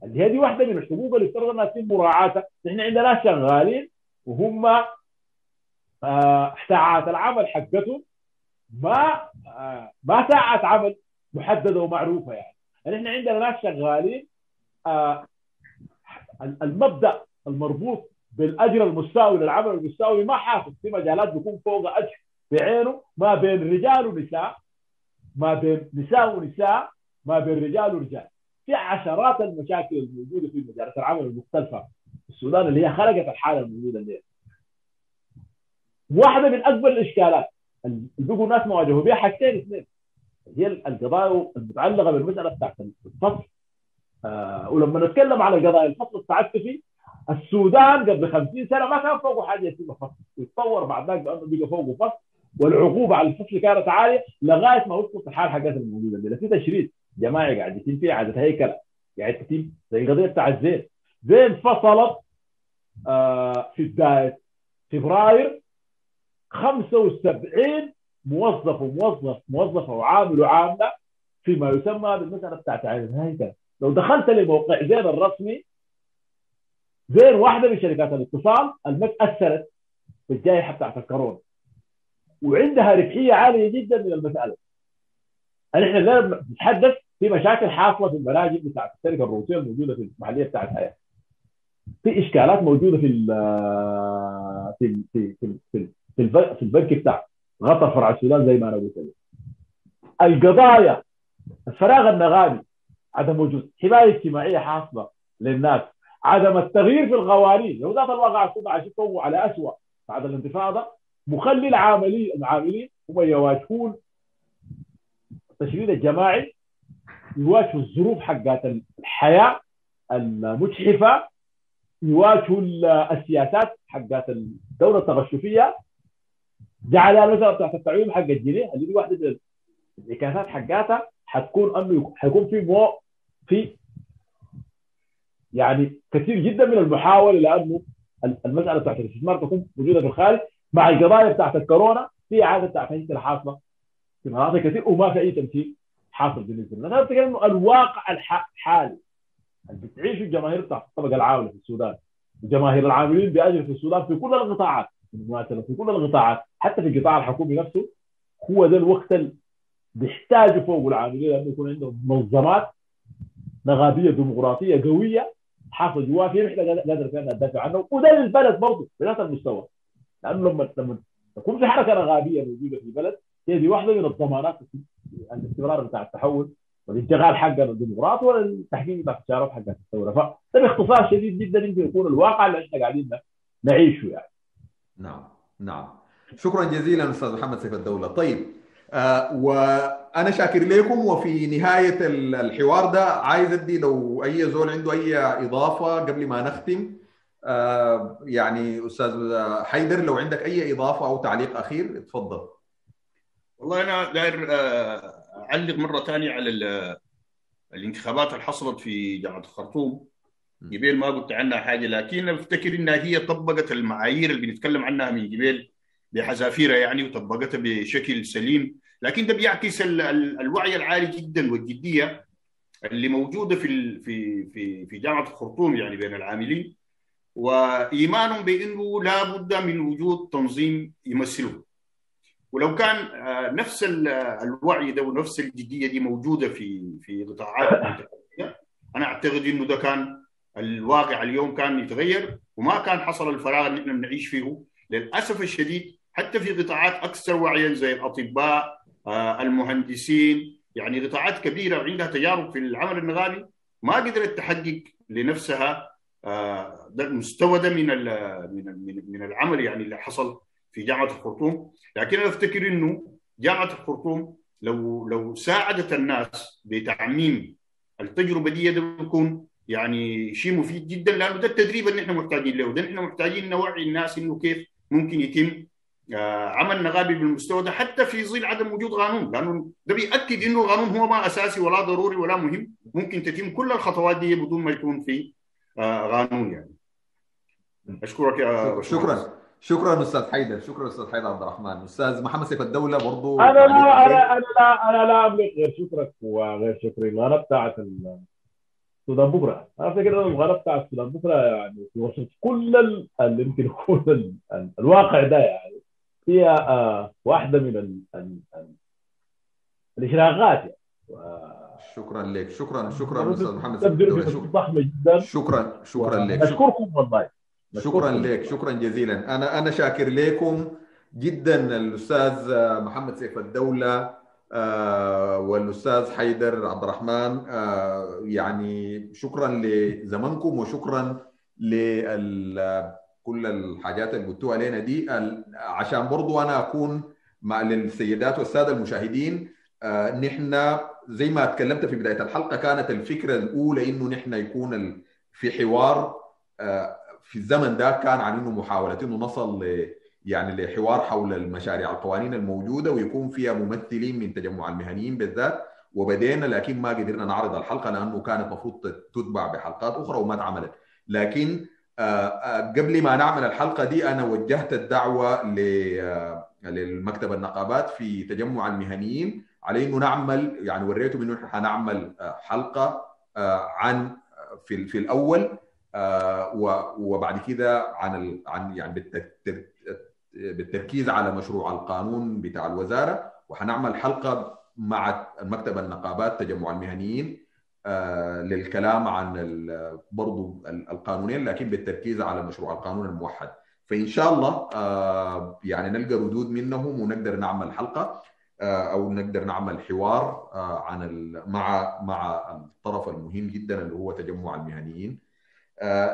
اللي دي واحدة من الحقوق اللي افترض انها تتم مراعاتها إحنا عندنا شغالين وهم آه ساعات العمل حقتهم ما آه ما ساعات عمل محددة ومعروفة يعني. إحنا عندنا ناس شغالين آه المبدأ المربوط بالأجر المساوي للعمل المساوي ما حاصل في مجالات بيكون فوق أجر بعينه ما بين رجال ونساء ما بين نساء ونساء ما بين رجال ورجال. في عشرات المشاكل الموجودة في مجالات العمل المختلفة في السودان اللي هي خلقت الحالة الموجودة اللي واحدة من أكبر الإشكالات اللي بقوا الناس مواجهوا بها حاجتين اثنين. هي القضايا المتعلقة بالمساله بتاعت الفصل. آه ولما نتكلم على قضايا الفصل التعسفي السودان قبل 50 سنة ما كان فوقه حاجة اسمها فصل. يتطور بعد ذاك بأنه بقى فوقه فصل. والعقوبة على الفصل كانت عالية لغاية ما وصلت الحال حقت الموجودة اللي في تشريد. جماعي قاعد يتم فيه عاده هيكله قاعد تتم زي القضية بتاع زين زين فصلت آه في بداية فبراير 75 موظف وموظف موظفة وعامل وعاملة فيما يسمى بالمسألة بتاعت عين الهيكله لو دخلت لموقع زين الرسمي زين واحدة من شركات الاتصال اللي تاثرت بالجائحه بتاعت الكورونا. وعندها ربحية عالية جدا من المسألة. إحنا اليوم بنتحدث في مشاكل حاصلة في المناجم بتاعت الشركة الروسية الموجودة في المحلية بتاعت حياه في إشكالات موجودة في ال في في في في, في, في البنك بتاع غطى فرع السودان زي ما أنا قلت. لك القضايا الفراغ النغامي عدم وجود. حماية اجتماعية حاصلة للناس. عدم التغيير في القوانين. لو ذات الواقع السودان عايشين على اسوء بعد الانتفاضة مخلي العاملين العاملين هم يواجهون التشريد الجماعي يواجهوا الظروف حقات الحياة المجحفه يواجهوا السياسات حقات الدولة التغشفية. جعلها مثلا بتاعت التعويم حق الجنيه اللي دي واحدة من الانعكاسات حقاتها حتكون أنه حيكون في مو في يعني كثير جدا من المحاولة لأنه المسألة بتاعت الاستثمار تكون موجودة في الخارج مع القضايا بتاعت الكورونا في إعادة بتاعت هيك حاصله في مناطق كثير وما في أي تمثيل. حاصل بالنسبة لنا. نتكلم انه الواقع الحالي. اللي بتعيشه الجماهير بتاعت الطبقه العامله في السودان. وجماهير العاملين باجر في السودان في كل القطاعات في كل القطاعات حتى في القطاع الحكومي نفسه هو ذا الوقت اللي بيحتاجوا فوق العاملين لأنه يكون عندهم منظمات نغابيه ديمقراطية قوية حاصل جواها في إحنا قادر فينا ندافع عنه وده للبلد برضه بنفس المستوى. لأنه لما لما تكون في حركة رغابيه موجودة في البلد هي دي واحدة من الضمانات الاستمرار بتاع التحول والانتقال حق الديمقراطي والتحقيق بتاع التجارب حق الثورة. فده باختصار شديد جدا يمكن يكون الواقع اللي إحنا قاعدين نعيشه يعني. نعم نعم. شكرا جزيلا أستاذ محمد سيف الدولة. طيب آه وأنا شاكر لكم وفي نهاية الحوار ده عايز أدي لو أي زول عنده أي إضافة قبل ما نختم آه، يعني أستاذ حيدر لو عندك أي إضافة أو تعليق أخير اتفضل. والله أنا داير آه، أعلق مرة ثانية على الانتخابات اللي حصلت في جامعة الخرطوم قبل ما قلت عنها حاجة لكن أفتكر إنها هي طبقت المعايير اللي بنتكلم عنها من قبل بحذافيرها يعني وطبقتها بشكل سليم. لكن ده بيعكس الوعي العالي جدا والجدية اللي موجودة في في في في جامعة الخرطوم يعني بين العاملين. وإيمانهم بأنه لا بد من وجود تنظيم يمثله. ولو كان آه، نفس الوعي ده ونفس الجدية دي موجودة في في قطاعات أنا أعتقد إنه ده كان الواقع اليوم كان يتغير وما كان حصل الفراغ اللي إحنا بنعيش فيه. للأسف الشديد حتى في قطاعات أكثر وعيا زي الأطباء آه، المهندسين. يعني قطاعات كبيرة وعندها تجارب في العمل النضالي ما قدرت تحقق لنفسها آه، المستوى ده من من من العمل يعني اللي حصل. في جامعة الخرطوم. لكن أنا أفتكر إنه جامعة الخرطوم لو لو ساعدت الناس بتعميم التجربة دي ده بيكون يعني شيء مفيد جدا لأنه ده التدريب اللي إحنا محتاجين له ده إحنا محتاجين نوعي الناس إنه كيف ممكن يتم آه، عمل نغابي بالمستوى ده حتى في ظل عدم وجود قانون لأنه ده بيأكد إنه القانون هو ما أساسي ولا ضروري ولا مهم. ممكن تتم كل الخطوات دي بدون ما يكون في آه، قانون يعني. أشكرك يا شكرا. شكرا أستاذ حيدر شكرا أستاذ حيدر عبد الرحمن. أستاذ محمد سيف الدولة برضو أنا لا أنا أنا لا أنا لا أملك غير شكرك وغير شكري. الغلط بتاعت السودان بكرة. أنا افتكر إن الغلط بتاع السودان بكرة يعني في وسط كل اللي يمكن يكون الواقع ده يعني. هي آه واحدة من ال ال ال الإشراقات يعني. شكرا لك شكرا شكرا أستاذ محمد ضخمه جدا. شكرا شكرا لك أشكركم والله. شكرا لك شكرا جزيلا. أنا أنا شاكر لكم جدا الأستاذ محمد سيف الدولة آه، والأستاذ حيدر عبد الرحمن آه، يعني شكرا لزمنكم وشكرا لكل الحاجات اللي قلتوها علينا دي. عشان برضو أنا أكون مع للسيدات والسادة المشاهدين آه، نحن زي ما تكلمت في بداية الحلقة كانت الفكرة الأولى إنه نحن يكون في حوار في الزمن ده كان عن إنه محاوله إنه نصل ل يعني لحوار حول المشاريع القوانين الموجودة ويكون فيها ممثلين من تجمع المهنيين بالذات وبدينا لكن ما قدرنا نعرض الحلقة لأنه كانت المفروض تتبع بحلقات أخرى وما اتعملت. لكن قبل ما نعمل الحلقة دي أنا وجهت الدعوة للمكتب النقابات في تجمع المهنيين على إنه نعمل يعني وريتهم إنه إحنا حنعمل حلقة عن في في الأول. وبعد كده عن عن يعني بالتركيز على مشروع القانون بتاع الوزارة وحنعمل حلقة مع المكتب النقابات تجمع المهنيين آه، للكلام عن برضو القانونين لكن بالتركيز على مشروع القانون الموحد. فإن شاء الله آه، يعني نلقى ردود منهم ونقدر نعمل حلقة آه، أو نقدر نعمل حوار عن مع مع الطرف المهم جدا اللي هو تجمع المهنيين. آه،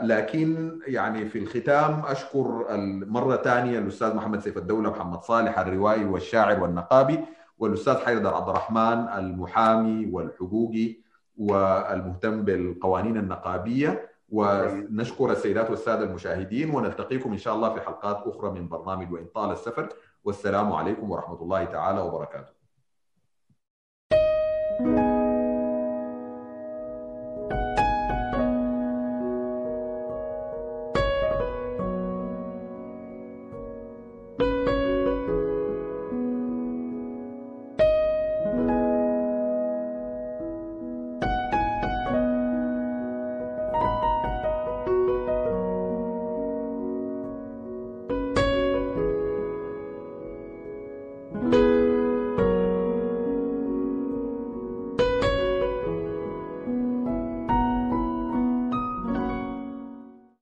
لكن يعني في الختام أشكر مرة ثانية الأستاذ محمد سيف الدولة محمد صالح الروائي والشاعر والنقابي والأستاذ حيدر عبد الرحمن المحامي والحقوقي والمهتم بالقوانين النقابية. ونشكر السيدات والسادة المشاهدين ونلتقيكم إن شاء الله في حلقات أخرى من برنامج وإن طال السفر. والسلام عليكم ورحمة الله تعالى وبركاته.